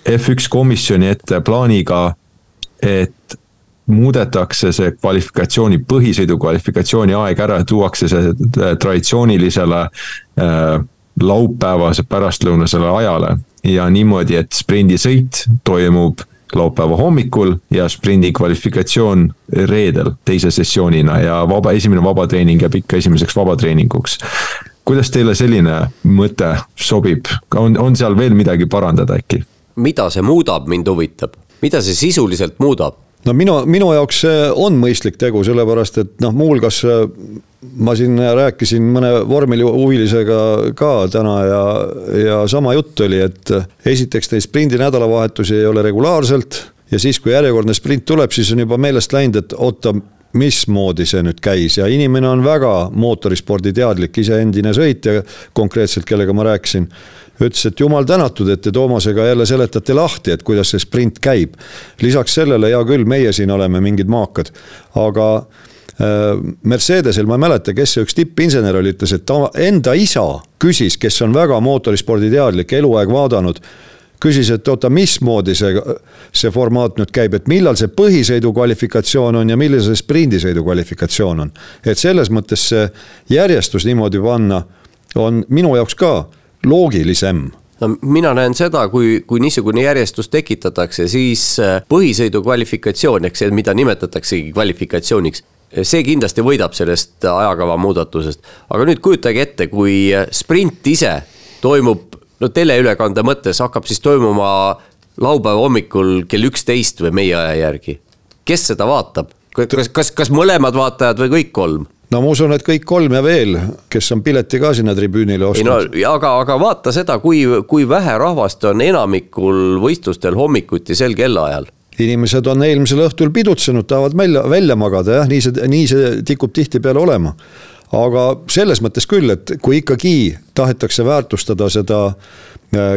F1 komisjoni ette plaaniga, et muudetakse see kvalifikatsiooni, põhisõidu kvalifikatsiooni aeg ära, tuuakse see äh, traditsioonilisele äh, laupäevase pärastlõunasele ajale ja niimoodi, et sprindisõit toimub laupäeva hommikul ja sprindi kvalifikatsioon reedel teise sessioonina ja vaba, esimene vabatreening jääb ikka esimeseks vabatreeninguks. kuidas teile selline mõte sobib, on, on seal veel midagi parandada äkki? mida see muudab, mind huvitab, mida see sisuliselt muudab? No minu, minu jaoks on mõistlik tegu, sellepärast et noh, muuhulgas äh, ma siin rääkisin mõne vormelihuvilisega ka täna ja, ja sama jutt oli, et esiteks neid sprindi nädalavahetusi ei ole regulaarselt ja siis, kui järjekordne sprint tuleb, siis on juba meelest läinud, et oota, mismoodi see nüüd käis ja inimene on väga mootorispordi teadlik, ise endine sõitja konkreetselt, kellega ma rääkisin. Ütles, et jumal tänatud, et te Toomasega jälle seletate lahti, et kuidas see sprint käib. lisaks sellele, hea küll, meie siin oleme mingid maakad, aga äh, Mercedesel, ma ei mäleta, kes see üks tippinsener oli, ütles, et ta enda isa küsis, kes on väga mootorispordi teadlik, eluaeg vaadanud küsis, et oota, mismoodi see, see formaat nüüd käib, et millal see põhisõidu kvalifikatsioon on ja millal see sprindisõidu kvalifikatsioon on. et selles mõttes see järjestus niimoodi panna on minu jaoks ka loogilisem no mina näen seda, kui, kui niisugune järjestus tekitatakse, siis äh, põhisõidu kvalifikatsioon ehk see, mida nimetataksegi kvalifikatsiooniks, see kindlasti võidab sellest ajakava muudatusest. aga nüüd kujutage ette, kui sprint ise toimub no teleülekande mõttes hakkab siis toimuma laupäeva hommikul kell üksteist või meie aja järgi. kes seda vaatab, kas, kas, kas mõlemad vaatajad või kõik kolm? No ma usun, et kõik kolm ja veel, kes on pileti ka sinna tribüünile ostnud. No, aga, aga vaata seda, kui, kui vähe rahvast on enamikul võistlustel hommikuti sel kellaajal inimesed on eelmisel õhtul pidutsenud, tahavad välja, välja magada jah, nii see, nii see tikub tihtipeale olema aga selles mõttes küll, et kui ikkagi tahetakse väärtustada seda äh,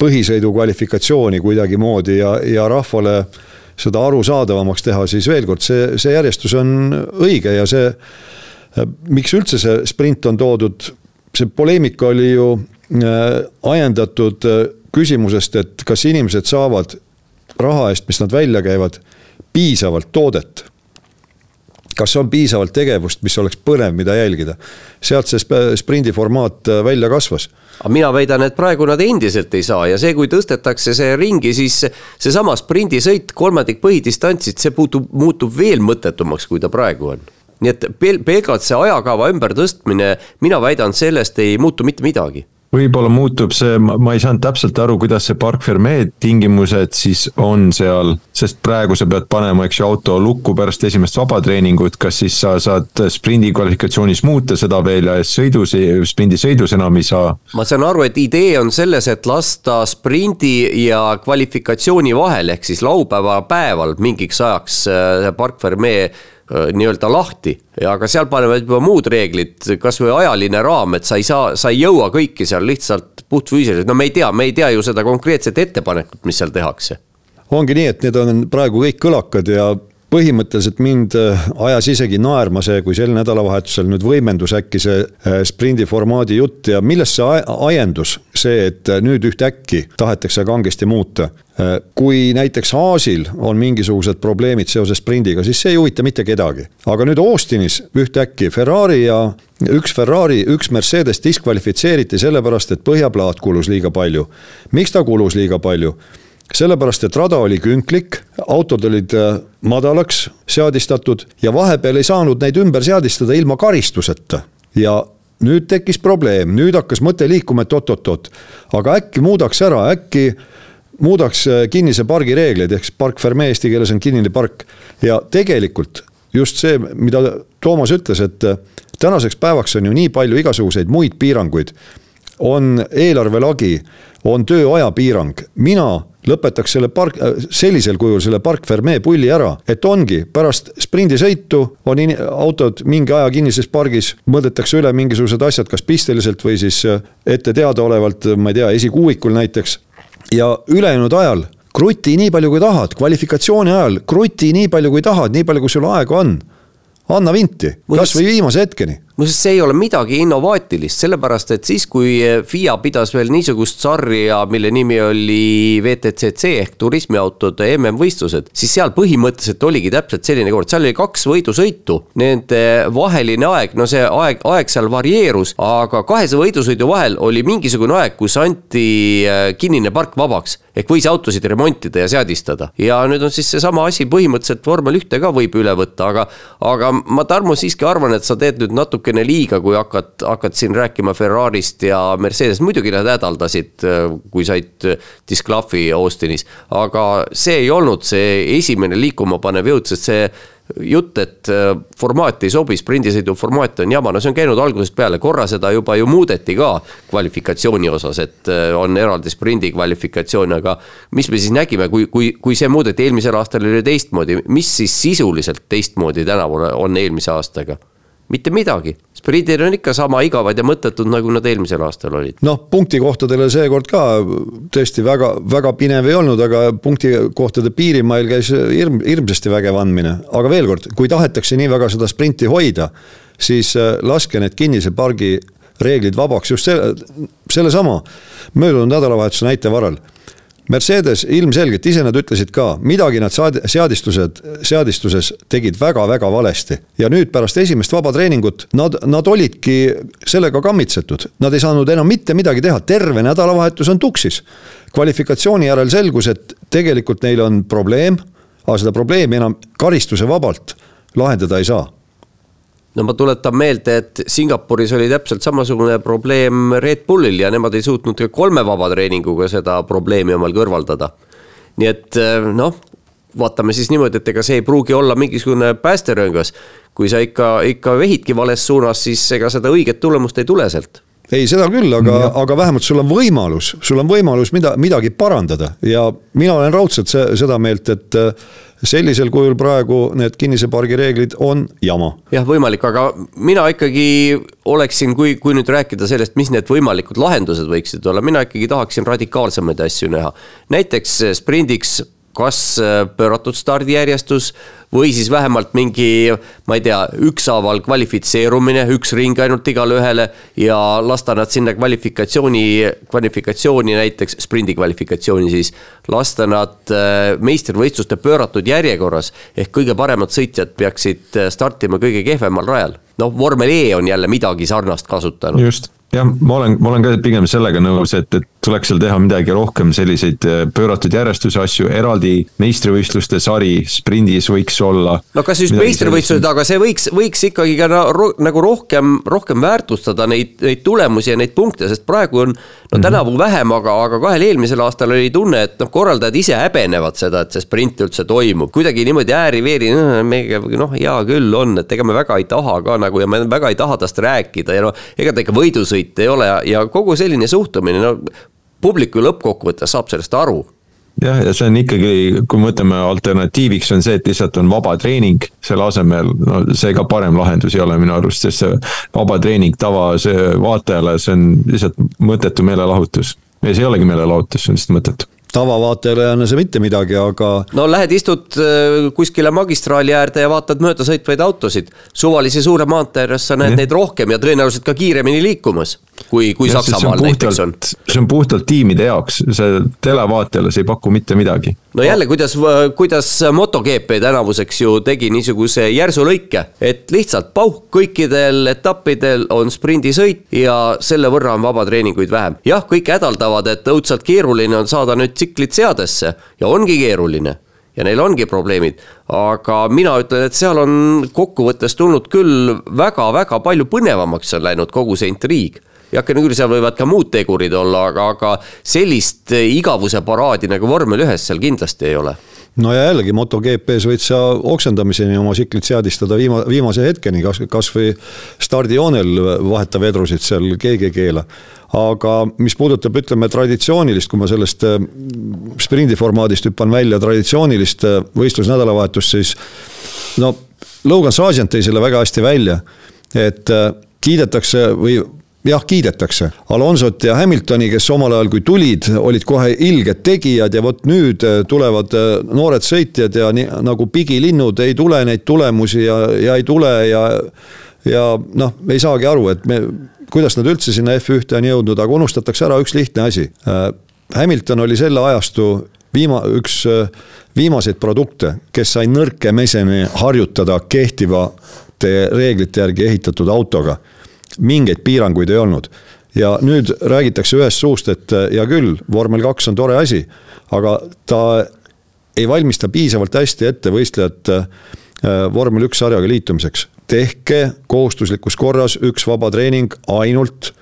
põhisõidu kvalifikatsiooni kuidagimoodi ja, ja rahvale seda arusaadavamaks teha, siis veel kord, see, see järjestus on õige ja see, äh, miks üldse see sprint on toodud, see poleemika oli ju äh, ajendatud küsimusest, et kas inimesed saavad raha eest, mis nad välja käivad, piisavalt toodet kas on piisavalt tegevust, mis oleks põnev, mida jälgida. sealt see sprindi formaat äh, välja kasvas. aga mina väidan, et praegu nad endiselt ei saa ja see, kui tõstetakse see ringi, siis seesama sprindisõit, kolmandik põhidistantsit, see puutub, muutub veel mõttetumaks, kui ta praegu on nii et pelgalt see ajakava ümbertõstmine, mina väidan, sellest ei muutu mitte midagi võib-olla muutub see, ma ei saanud täpselt aru, kuidas see Park Fermee tingimused siis on seal, sest praegu sa pead panema, eks ju, auto lukku pärast esimest vabatreeningut, kas siis sa saad sprindi kvalifikatsioonis muuta seda veel ja sõidus, sprindisõidus enam ei saa? ma saan aru, et idee on selles, et lasta sprindi ja kvalifikatsiooni vahel, ehk siis laupäeva päeval mingiks ajaks äh, Park Fermee nii-öelda lahti aga seal panevad juba muud reeglid, kasvõi ajaline raam, et sa ei saa, sa ei jõua kõiki seal lihtsalt puhtfüüsiliselt, no me ei tea, me ei tea ju seda konkreetset ettepanekut, mis seal tehakse. ongi nii, et need on praegu kõik kõlakad ja põhimõtteliselt mind äh, ajas isegi naerma see, kui sel nädalavahetusel nüüd võimendus äkki see äh, sprindi formaadi jutt ja millest see ajendus, see, et äh, nüüd ühtäkki tahetakse kangesti muuta. kui näiteks Aasil on mingisugused probleemid seoses sprindiga, siis see ei huvita mitte kedagi. aga nüüd Austinis ühtäkki Ferrari ja üks Ferrari, üks Mercedes diskvalifitseeriti sellepärast, et põhjaplaat kulus liiga palju. miks ta kulus liiga palju? Sellepärast, et rada oli künklik, autod olid äh, madalaks seadistatud ja vahepeal ei saanud neid ümber seadistada ilma karistuseta. ja nüüd tekkis probleem, nüüd hakkas mõte liikuma, et oot-oot-oot, aga äkki muudaks ära, äkki muudaks äh, kinnise pargi reegleid, ehk siis park fermee eesti keeles on kinnine park. ja tegelikult just see, mida Toomas ütles, et äh, tänaseks päevaks on ju nii palju igasuguseid muid piiranguid. On eelarvelagi, on tööaja piirang, mina lõpetaks selle park, äh, sellisel kujul selle Park Fermee pulli ära, et ongi pärast sprindisõitu on in, autod mingi aja kinnises pargis, mõõdetakse üle mingisugused asjad, kas pisteliselt või siis äh, ette teadaolevalt, ma ei tea, esikuuikul näiteks. ja ülejäänud ajal kruti nii palju, kui tahad, kvalifikatsiooni ajal kruti nii palju, kui tahad, nii palju, kui sul aega on. Anna vinti, kasvõi viimase hetkeni muuseas, see ei ole midagi innovaatilist, sellepärast et siis, kui FIA pidas veel niisugust sarja, mille nimi oli VTCC ehk turismiautode MM-võistlused, siis seal põhimõtteliselt oligi täpselt selline kord, seal oli kaks võidusõitu. Nende vaheline aeg, no see aeg, aeg seal varieerus, aga kahese võidusõidu vahel oli mingisugune aeg, kus anti äh, kinnine park vabaks. Ehk võis autosid remontida ja seadistada. Ja nüüd on siis seesama asi põhimõtteliselt vormel ühte ka võib üle võtta, aga, aga ma Tarmo siiski arvan, et sa teed nüüd natuke natukene liiga, kui hakkad, hakkad siin rääkima Ferrarist ja Mercedes, muidugi nad hädaldasid, kui said disklahvi Austinis. aga see ei olnud see esimene liikuma panev jõud, sest see jutt, et äh, formaat ei sobi, sprindisõidu formaat on jama, no see on käinud algusest peale, korra seda juba ju muudeti ka kvalifikatsiooni osas, et äh, on eraldi sprindi kvalifikatsioon, aga mis me siis nägime, kui, kui, kui see muudeti eelmisel aastal oli teistmoodi, mis siis sisuliselt teistmoodi tänavu on eelmise aastaga? Mitte midagi, sprindid on ikka sama igavad ja mõttetud, nagu nad eelmisel aastal olid. noh, punktikohtadele seekord ka tõesti väga, väga pinev ei olnud, aga punktikohtade piirimail käis hirm, hirmsasti vägev andmine. aga veel kord, kui tahetakse nii väga seda sprinti hoida, siis äh, laske need kinnise pargi reeglid vabaks just selle, sellesama möödunud nädalavahetuse näite varal Mercedes ilmselgelt, ise nad ütlesid ka, midagi nad saad-, seadistused, seadistuses tegid väga-väga valesti. ja nüüd pärast esimest vaba treeningut nad, nad olidki sellega kammitsetud. Nad ei saanud enam mitte midagi teha, terve nädalavahetus on tuksis. kvalifikatsiooni järel selgus, et tegelikult neil on probleem, aga seda probleemi enam karistuse vabalt lahendada ei saa no ma tuletan meelde, et Singapuris oli täpselt samasugune probleem Red Bullil ja nemad ei suutnud ka kolme vabatreeninguga seda probleemi omal kõrvaldada. nii et eh, noh, vaatame siis niimoodi, et ega see ei pruugi olla mingisugune päästerõngas. kui sa ikka, ikka vehidki vales suunas, siis ega seda õiget tulemust ei tule sealt ei, seda küll, aga, aga vähemalt sul on võimalus, sul on võimalus mida, midagi parandada ja mina olen raudselt see, seda meelt, et sellisel kujul praegu need kinnise pargi reeglid on jama. jah, võimalik, aga mina ikkagi oleksin, kui, kui nüüd rääkida sellest, mis need võimalikud lahendused võiksid olla, mina ikkagi tahaksin radikaalsemaid asju näha. näiteks sprindiks kas äh, pööratud stardijärjestus või siis vähemalt mingi, ma ei tea, ükshaaval kvalifitseerumine, üks ring ainult igale ühele ja lasta nad sinna kvalifikatsiooni, kvalifikatsiooni näiteks, sprindi kvalifikatsiooni siis, lasta nad äh, meistrivõistluste pööratud järjekorras. ehk kõige paremad sõitjad peaksid äh, startima kõige kehvemal rajal. noh, vormel E on jälle midagi sarnast kasutanud. just jah, ma olen, ma olen ka pigem sellega nõus, et, et tuleks seal teha midagi rohkem selliseid äh, pööratud järjestuse asju, eraldi meistrivõistluste sari sprindis võiks olla. no kas just meistrivõistlused, aga see võiks, võiks ikkagi ka nagu rohkem, rohkem väärtustada neid, neid tulemusi ja neid punkte, sest praegu on no mhm. tänavu vähem, aga, aga kahel eelmisel aastal oli tunne, et noh, korraldajad ise häbenevad seda, et see sprint üldse toimub. kuidagi niimoodi ääri-veeri, meiega noh, hea küll on, et ega me väga ei taha ka nagu ja me väga ei taha tast rääkida ja no ega ta ikka võidusõit ei ole ja, ja kogu selline suhtumine, no publiku lõppkokkuvõttes saab sellest aru. Jah, ja see on ikkagi, kui me mõtleme alternatiiviks on see, et lihtsalt on vaba treening. Selle asemel, no see ka parem lahendus ei ole minu arust, sest see vaba treening tava, see vaatajale, see on lihtsalt mõttetu meelelahutus. ja see ei olegi meelelahutus, see on lihtsalt mõttetu tavavaatajale ei anna see mitte midagi, aga. no lähed istud äh, kuskile magistraali äärde ja vaatad möödasõitvaid autosid. suvalise suure maantee ääres sa näed ja. neid rohkem ja tõenäoliselt ka kiiremini liikumas, kui, kui ja, Saksamaal näiteks on. see on puhtalt tiimide jaoks, see televaatajale see ei paku mitte midagi. no jälle, kuidas, kuidas MotoGP tänavuseks ju tegi niisuguse järsu lõike, et lihtsalt pauh kõikidel etappidel on sprindisõit ja selle võrra on vabatreeninguid vähem. jah, kõik hädaldavad, et õudselt keeruline on saada nüüd tsiklit seadesse ja ongi keeruline ja neil ongi probleemid. aga mina ütlen, et seal on kokkuvõttes tulnud küll väga-väga palju põnevamaks on läinud kogu see intriig heakene küll, seal võivad ka muud tegurid olla, aga, aga sellist igavuse paraadi nagu vormel ühes seal kindlasti ei ole no ja jällegi MotoGP-s võid sa oksendamiseni oma tsiklit seadistada viima-, viimase hetkeni, kas, kasvõi stardijoonel vaheta vedrusid seal keegi ei keela. Aga mis puudutab, ütleme traditsioonilist, kui ma sellest äh, sprindi formaadist hüppan välja, traditsioonilist äh, võistlusnädalavahetust, siis no Logan Sargent tõi selle väga hästi välja, et äh, kiidetakse või jah, kiidetakse. Alonsot ja Hamiltoni, kes omal ajal, kui tulid, olid kohe ilged tegijad ja vot nüüd tulevad noored sõitjad ja nii nagu pigilinnud ei tule neid tulemusi ja, ja ei tule ja ja noh, ei saagi aru, et me kuidas nad üldse sinna F1-te on jõudnud, aga unustatakse ära üks lihtne asi. Äh, Hamilton oli selle ajastu viima-, üks äh, viimaseid produkte, kes sai nõrkemeseni harjutada kehtivate reeglite järgi ehitatud autoga. Mingeid piiranguid ei olnud. Ja nüüd räägitakse ühest suust, et äh, hea küll, vormel kaks on tore asi, aga ta ei valmista piisavalt hästi ette võistlejat vormel üks sarjaga liitumiseks. Tehke kohustuslikus korras üks vaba treening ainult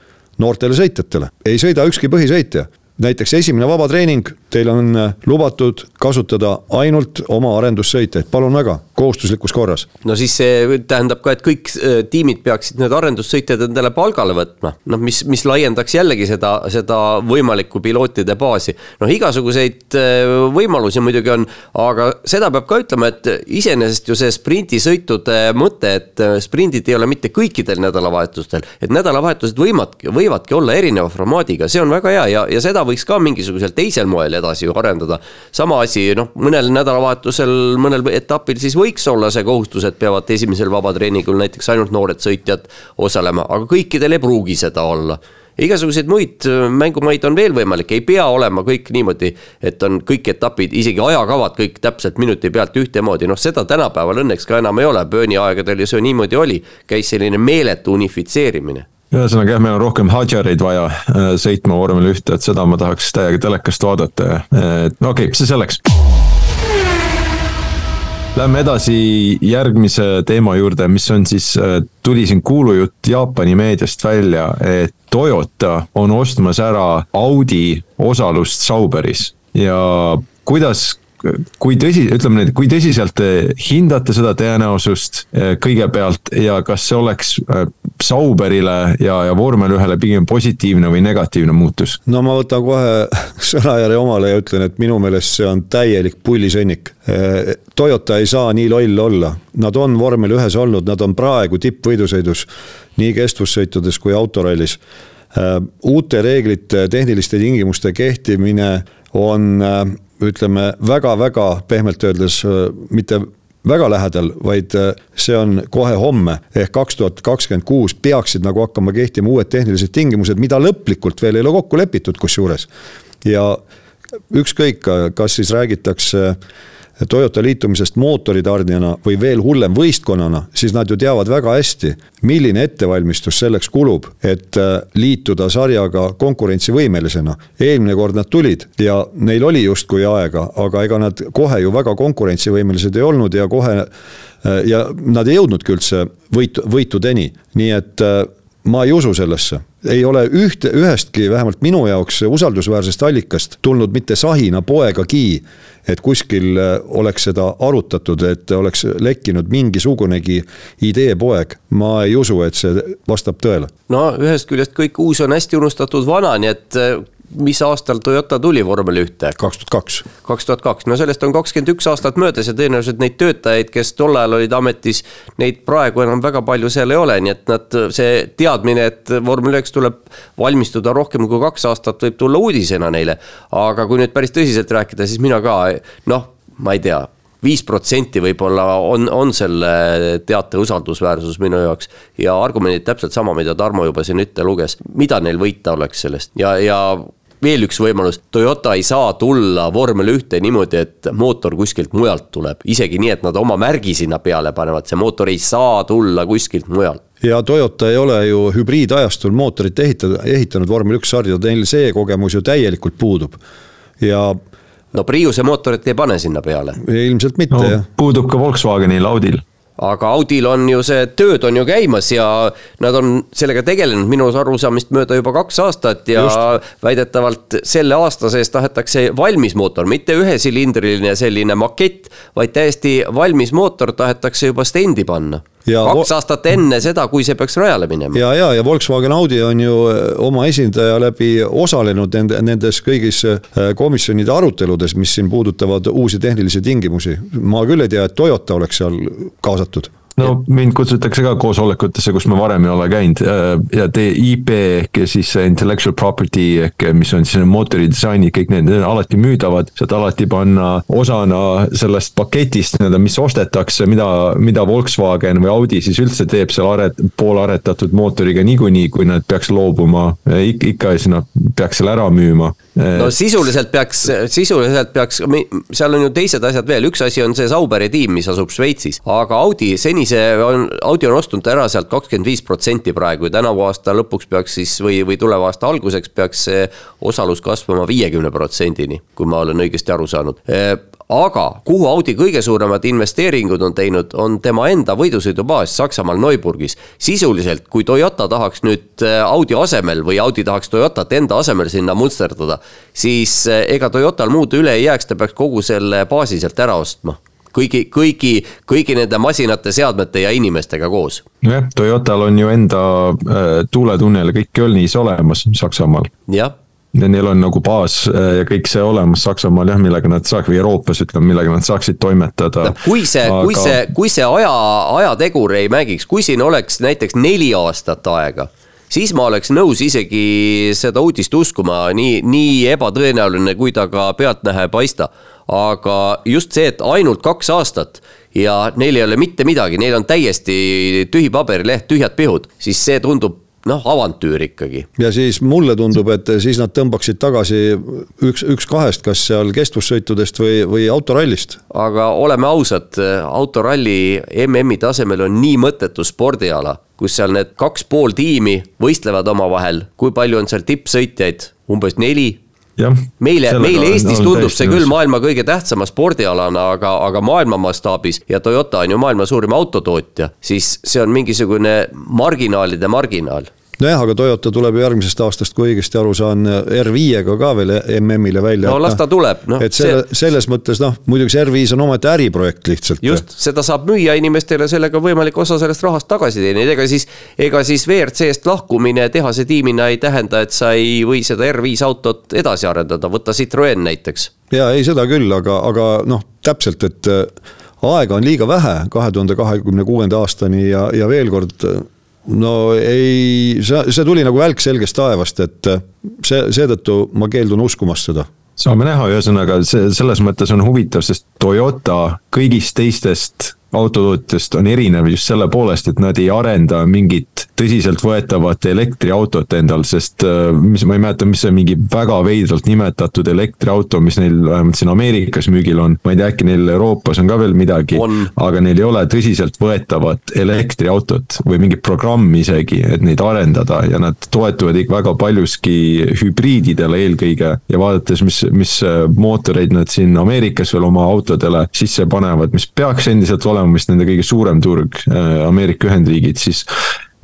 noortele sõitjatele, ei sõida ükski põhisõitja. Näiteks esimene vabatreening, teil on lubatud kasutada ainult oma arendussõitjaid, palun väga kohustuslikus korras. no siis see tähendab ka, et kõik äh, tiimid peaksid need arendussõitjad endale palgale võtma. noh, mis, mis laiendaks jällegi seda, seda võimalikku pilootide baasi. noh, igasuguseid äh, võimalusi muidugi on, aga seda peab ka ütlema, et iseenesest ju see sprindisõitude mõte, et äh, sprindid ei ole mitte kõikidel nädalavahetustel, et nädalavahetused võivadki, võivadki olla erineva formaadiga, see on väga hea ja, ja seda võiks ka mingisugusel teisel moel edasi ju arendada. sama asi, noh, mõnel nädalavahetusel, mõnel etapil siis võiks olla see kohustus, et peavad esimesel vabatreeningul näiteks ainult noored sõitjad osalema, aga kõikidel ei pruugi seda olla. Igasuguseid muid äh, mängumaid on veel võimalik, ei pea olema kõik niimoodi, et on kõik etapid, isegi ajakavad kõik täpselt minuti pealt ühtemoodi, noh seda tänapäeval õnneks ka enam ei ole, Burni aegadel ju see niimoodi oli, käis selline meeletu unifitseerimine. Ühesõnaga jah, meil on rohkem Hadjareid vaja äh, sõitma vormel ühte, et seda ma tahaks täiega telekast vaadata, et okei okay,, see selleks Lähme edasi järgmise teema juurde, mis on siis, äh, tuli siin kuulujutt Jaapani meediast välja, et Toyota on ostmas ära Audi osalust Sauberis. Ja kuidas kui tõsi, ütleme nüüd, kui tõsiselt te hindate seda tõenäosust eh, kõigepealt ja kas see oleks eh, Sauberile ja, ja vormel ühele pigem positiivne või negatiivne muutus? no ma võtan kohe sõnajärje omale ja ütlen, et minu meelest see on täielik pullisõnnik. Eh, Toyota ei saa nii loll olla, nad on vormel ühes olnud, nad on praegu tippvõidusõidus nii kestvussõitudes kui autorallis uute reeglite, tehniliste tingimuste kehtimine on ütleme väga-väga pehmelt öeldes mitte väga lähedal, vaid see on kohe homme ehk kaks tuhat kakskümmend kuus peaksid nagu hakkama kehtima uued tehnilised tingimused, mida lõplikult veel ei ole kokku lepitud, kusjuures. ja ükskõik, kas siis räägitakse Toyota liitumisest mootoritarnijana või veel hullem võistkonnana, siis nad ju teavad väga hästi, milline ettevalmistus selleks kulub, et äh, liituda sarjaga konkurentsivõimelisena. eelmine kord nad tulid ja neil oli justkui aega, aga ega nad kohe ju väga konkurentsivõimelised ei olnud ja kohe äh, ja nad ei jõudnudki üldse võitu, võitudeni, nii et äh, ma ei usu sellesse. Ei ole ühte, ühestki, vähemalt minu jaoks usaldusväärsest allikast tulnud mitte sahina poegagi, et kuskil äh, oleks seda arutatud, et oleks lekkinud mingisugunegi ideepoeg. ma ei usu, et see vastab tõele. no ühest küljest kõik uus on hästi unustatud vana, nii et äh, mis aastal Toyota tuli vormel ühte? kaks tuhat kaks. kaks tuhat kaks, no sellest on kakskümmend üks aastat möödas ja tõenäoliselt neid töötajaid, kes tol ajal olid ametis, neid praegu enam väga palju seal ei ole, nii et nad, see teadmine, et vormel üheks tuleb valmistuda rohkem kui kaks aastat, võib tulla uudisena neile. aga kui nüüd päris tõsiselt rääkida, siis mina ka noh, ma ei tea viis protsenti võib-olla on, on selle teate usaldusväärsus minu jaoks. ja argumendid täpselt sama, mida Tarmo juba siin ette luges, mida neil võita oleks sellest ja, ja veel üks võimalus, Toyota ei saa tulla vormel ühte niimoodi, et mootor kuskilt mujalt tuleb, isegi nii, et nad oma märgi sinna peale panevad, see mootor ei saa tulla kuskilt mujalt ja Toyota ei ole ju hübriidajastul mootorit ehitada, ehitanud vormel üks sarja, neil see kogemus ju täielikult puudub. ja no Priuse mootorit ei pane sinna peale. ilmselt mitte no, jah. puudub ka Volkswagenil, Audil aga Audil on ju see, tööd on ju käimas ja nad on sellega tegelenud. Minu arusaamist mööda juba kaks aastat ja Just. väidetavalt selle aasta sees tahetakse valmis mootor, mitte ühesilindriline selline makett, vaid täiesti valmis mootor tahetakse juba stendi panna Ja kaks aastat enne seda, kui see peaks rajale minema. ja, ja, ja Volkswagen Audi on ju äh, oma esindaja läbi osalenud nende, nendes kõigis äh, komisjonide aruteludes, mis siin puudutavad uusi tehnilisi tingimusi. ma küll ei tea, et Toyota oleks seal kaasatud no mind kutsutakse ka koosolekutesse, kus ma varem ei ole käinud äh, ja IP ehk siis intellectual property ehk mis on siis mootori disainid, kõik need, need on alati müüdavad. saad alati panna osana sellest paketist nii-öelda, mis ostetakse, mida, mida Volkswagen või Audi siis üldse teeb seal aret-, poolaretatud mootoriga niikuinii, kui nad peaks loobuma. ikka, ikka siis nad peaks selle ära müüma. no sisuliselt peaks, sisuliselt peaks, seal on ju teised asjad veel, üks asi on see Sauberi tiim, mis asub Šveitsis, aga Audi seni senise on, Audi on ostnud ära sealt kakskümmend viis protsenti praegu ja tänavu aasta lõpuks peaks siis või, või tuleva aasta alguseks peaks see osalus kasvama viiekümne protsendini, kui ma olen õigesti aru saanud aga kuhu Audi kõige suuremad investeeringud on teinud, on tema enda võidusõidubaas Saksamaal Neuburgis. sisuliselt, kui Toyota tahaks nüüd Audi asemel või Audi tahaks Toyotat enda asemel sinna musterdada, siis ega Toyotal muud üle ei jääks, ta peaks kogu selle baasi sealt ära ostma kõigi, kõigi, kõigi nende masinate, seadmete ja inimestega koos. nojah, Toyotal on ju enda äh, tuuletunnel kõik Kölnis olemas Saksamaal. jah ja neil on nagu baas äh, ja kõik see olemas Saksamaal jah, millega nad saaks või Euroopas ütleme, millega nad saaksid toimetada. kui see aga..., kui see, kui see aja, ajategur ei mängiks, kui siin oleks näiteks neli aastat aega siis ma oleks nõus isegi seda uudist uskuma, nii, nii ebatõenäoline, kui ta ka pealtnäha ei paista. Aga just see, et ainult kaks aastat ja neil ei ole mitte midagi, neil on täiesti tühi paberileht, tühjad pihud, siis see tundub noh, avantüür ikkagi. ja siis mulle tundub, et siis nad tõmbaksid tagasi üks, üks kahest, kas seal kestvussõitudest või, või autorallist. aga oleme ausad, autoralli MM-i tasemel on nii mõttetu spordiala, kus seal need kaks pool tiimi võistlevad omavahel, kui palju on seal tippsõitjaid, umbes neli meile, meile Eestis on, tundub see küll maailma kõige tähtsama spordialana, aga, aga maailma mastaabis ja Toyota on ju maailma suurim autotootja, siis see on mingisugune marginaalide marginaal nojah, aga Toyota tuleb ju järgmisest aastast, kui õigesti aru saan, R5-ga ka veel MM-ile välja. no las ta tuleb, noh. et selle selles mõttes noh, muidugi see R5 on omaette äriprojekt lihtsalt. just, seda saab müüa inimestele, sellega on võimalik osa sellest rahast tagasi teenida, ega siis, ega siis WRC-st lahkumine tehase tiimina ei tähenda, et sa ei või seda R5 autot edasi arendada, võta Citroen näiteks. ja ei, seda küll, aga, aga noh, täpselt, et äh, aega on liiga vähe kahe tuhande kahekümne kuuenda aastani ja, ja veel kord no ei, see, see tuli nagu välk selgest taevast, et äh, see, seetõttu ma keeldun uskumast seda. Saame näha, ühesõnaga see selles mõttes on huvitav, sest Toyota kõigist teistest autotootjast on erinev just selle poolest, et nad ei arenda mingit tõsiseltvõetavat elektriautot endal, sest äh, mis, ma ei mäleta, mis see mingi väga veidralt nimetatud elektriauto, mis neil vähemalt siin Ameerikas müügil on. ma ei tea, äkki neil Euroopas on ka veel midagi, aga neil ei ole tõsiseltvõetavat elektriautot või mingit programmi isegi, et neid arendada ja nad toetuvad ikka väga paljuski hübriididele eelkõige. ja vaadates, mis, mis mootoreid nad siin Ameerikas veel oma autodele sisse panevad, mis peaks endiselt olema vist nende kõige suurem turg, äh, Ameerika Ühendriigid, siis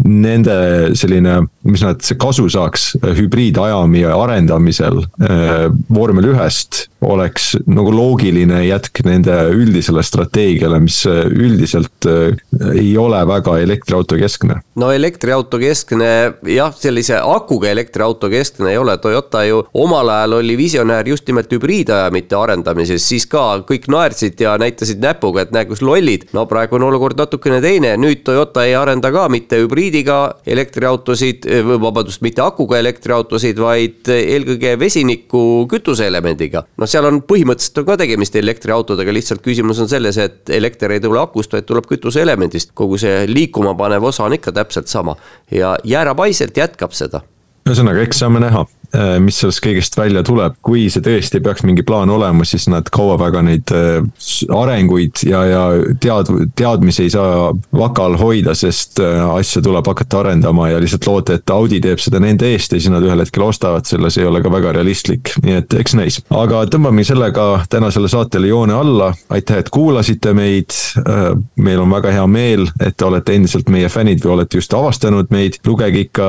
nende selline, mis nad kasu saaks hübriidajami arendamisel äh, vormel ühest oleks nagu loogiline jätk nende üldisele strateegiale, mis üldiselt äh, ei ole väga elektriauto keskne. no elektriauto keskne jah, sellise akuga elektriauto keskne ei ole, Toyota ju omal ajal oli visionäär just nimelt hübriidajamite arendamises, siis ka kõik naersid ja näitasid näpuga, et näe, kus lollid. no praegu on olukord natukene teine, nüüd Toyota ei arenda ka mitte hübriid hübriidiga elektriautosid, vabandust, mitte akuga elektriautosid, vaid eelkõige vesiniku kütuseelemendiga. noh, seal on põhimõtteliselt on ka tegemist elektriautodega, lihtsalt küsimus on selles, et elekter ei tule akust, vaid tuleb kütuseelemendist. kogu see liikuma panev osa on ikka täpselt sama ja jäärapäiselt jätkab seda ühesõnaga, eks saame näha. Äh, mis sellest kõigest välja tuleb, kui see tõesti peaks mingi plaan olema, siis nad kaua väga neid äh, arenguid ja, ja tead-, teadmisi ei saa vaka all hoida, sest äh, asja tuleb hakata arendama ja lihtsalt loota, et Audi teeb seda nende eest ja siis nad ühel hetkel ostavad selle, see ei ole ka väga realistlik, nii et eks näis. aga tõmbame sellega tänasele saatele joone alla, aitäh, et kuulasite meid. meil on väga hea meel, et te olete endiselt meie fännid või olete just avastanud meid, lugege ikka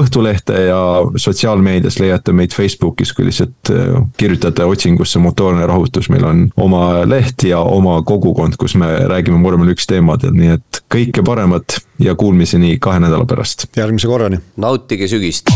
Õhtulehte ja sotsiaalmeedias mõttes leiate meid Facebookis, kui lihtsalt äh, kirjutate otsingusse motoorne rahutus, meil on oma leht ja oma kogukond, kus me räägime vormel üks teemadel, nii et kõike paremat ja kuulmiseni kahe nädala pärast. järgmise korrani. nautige sügist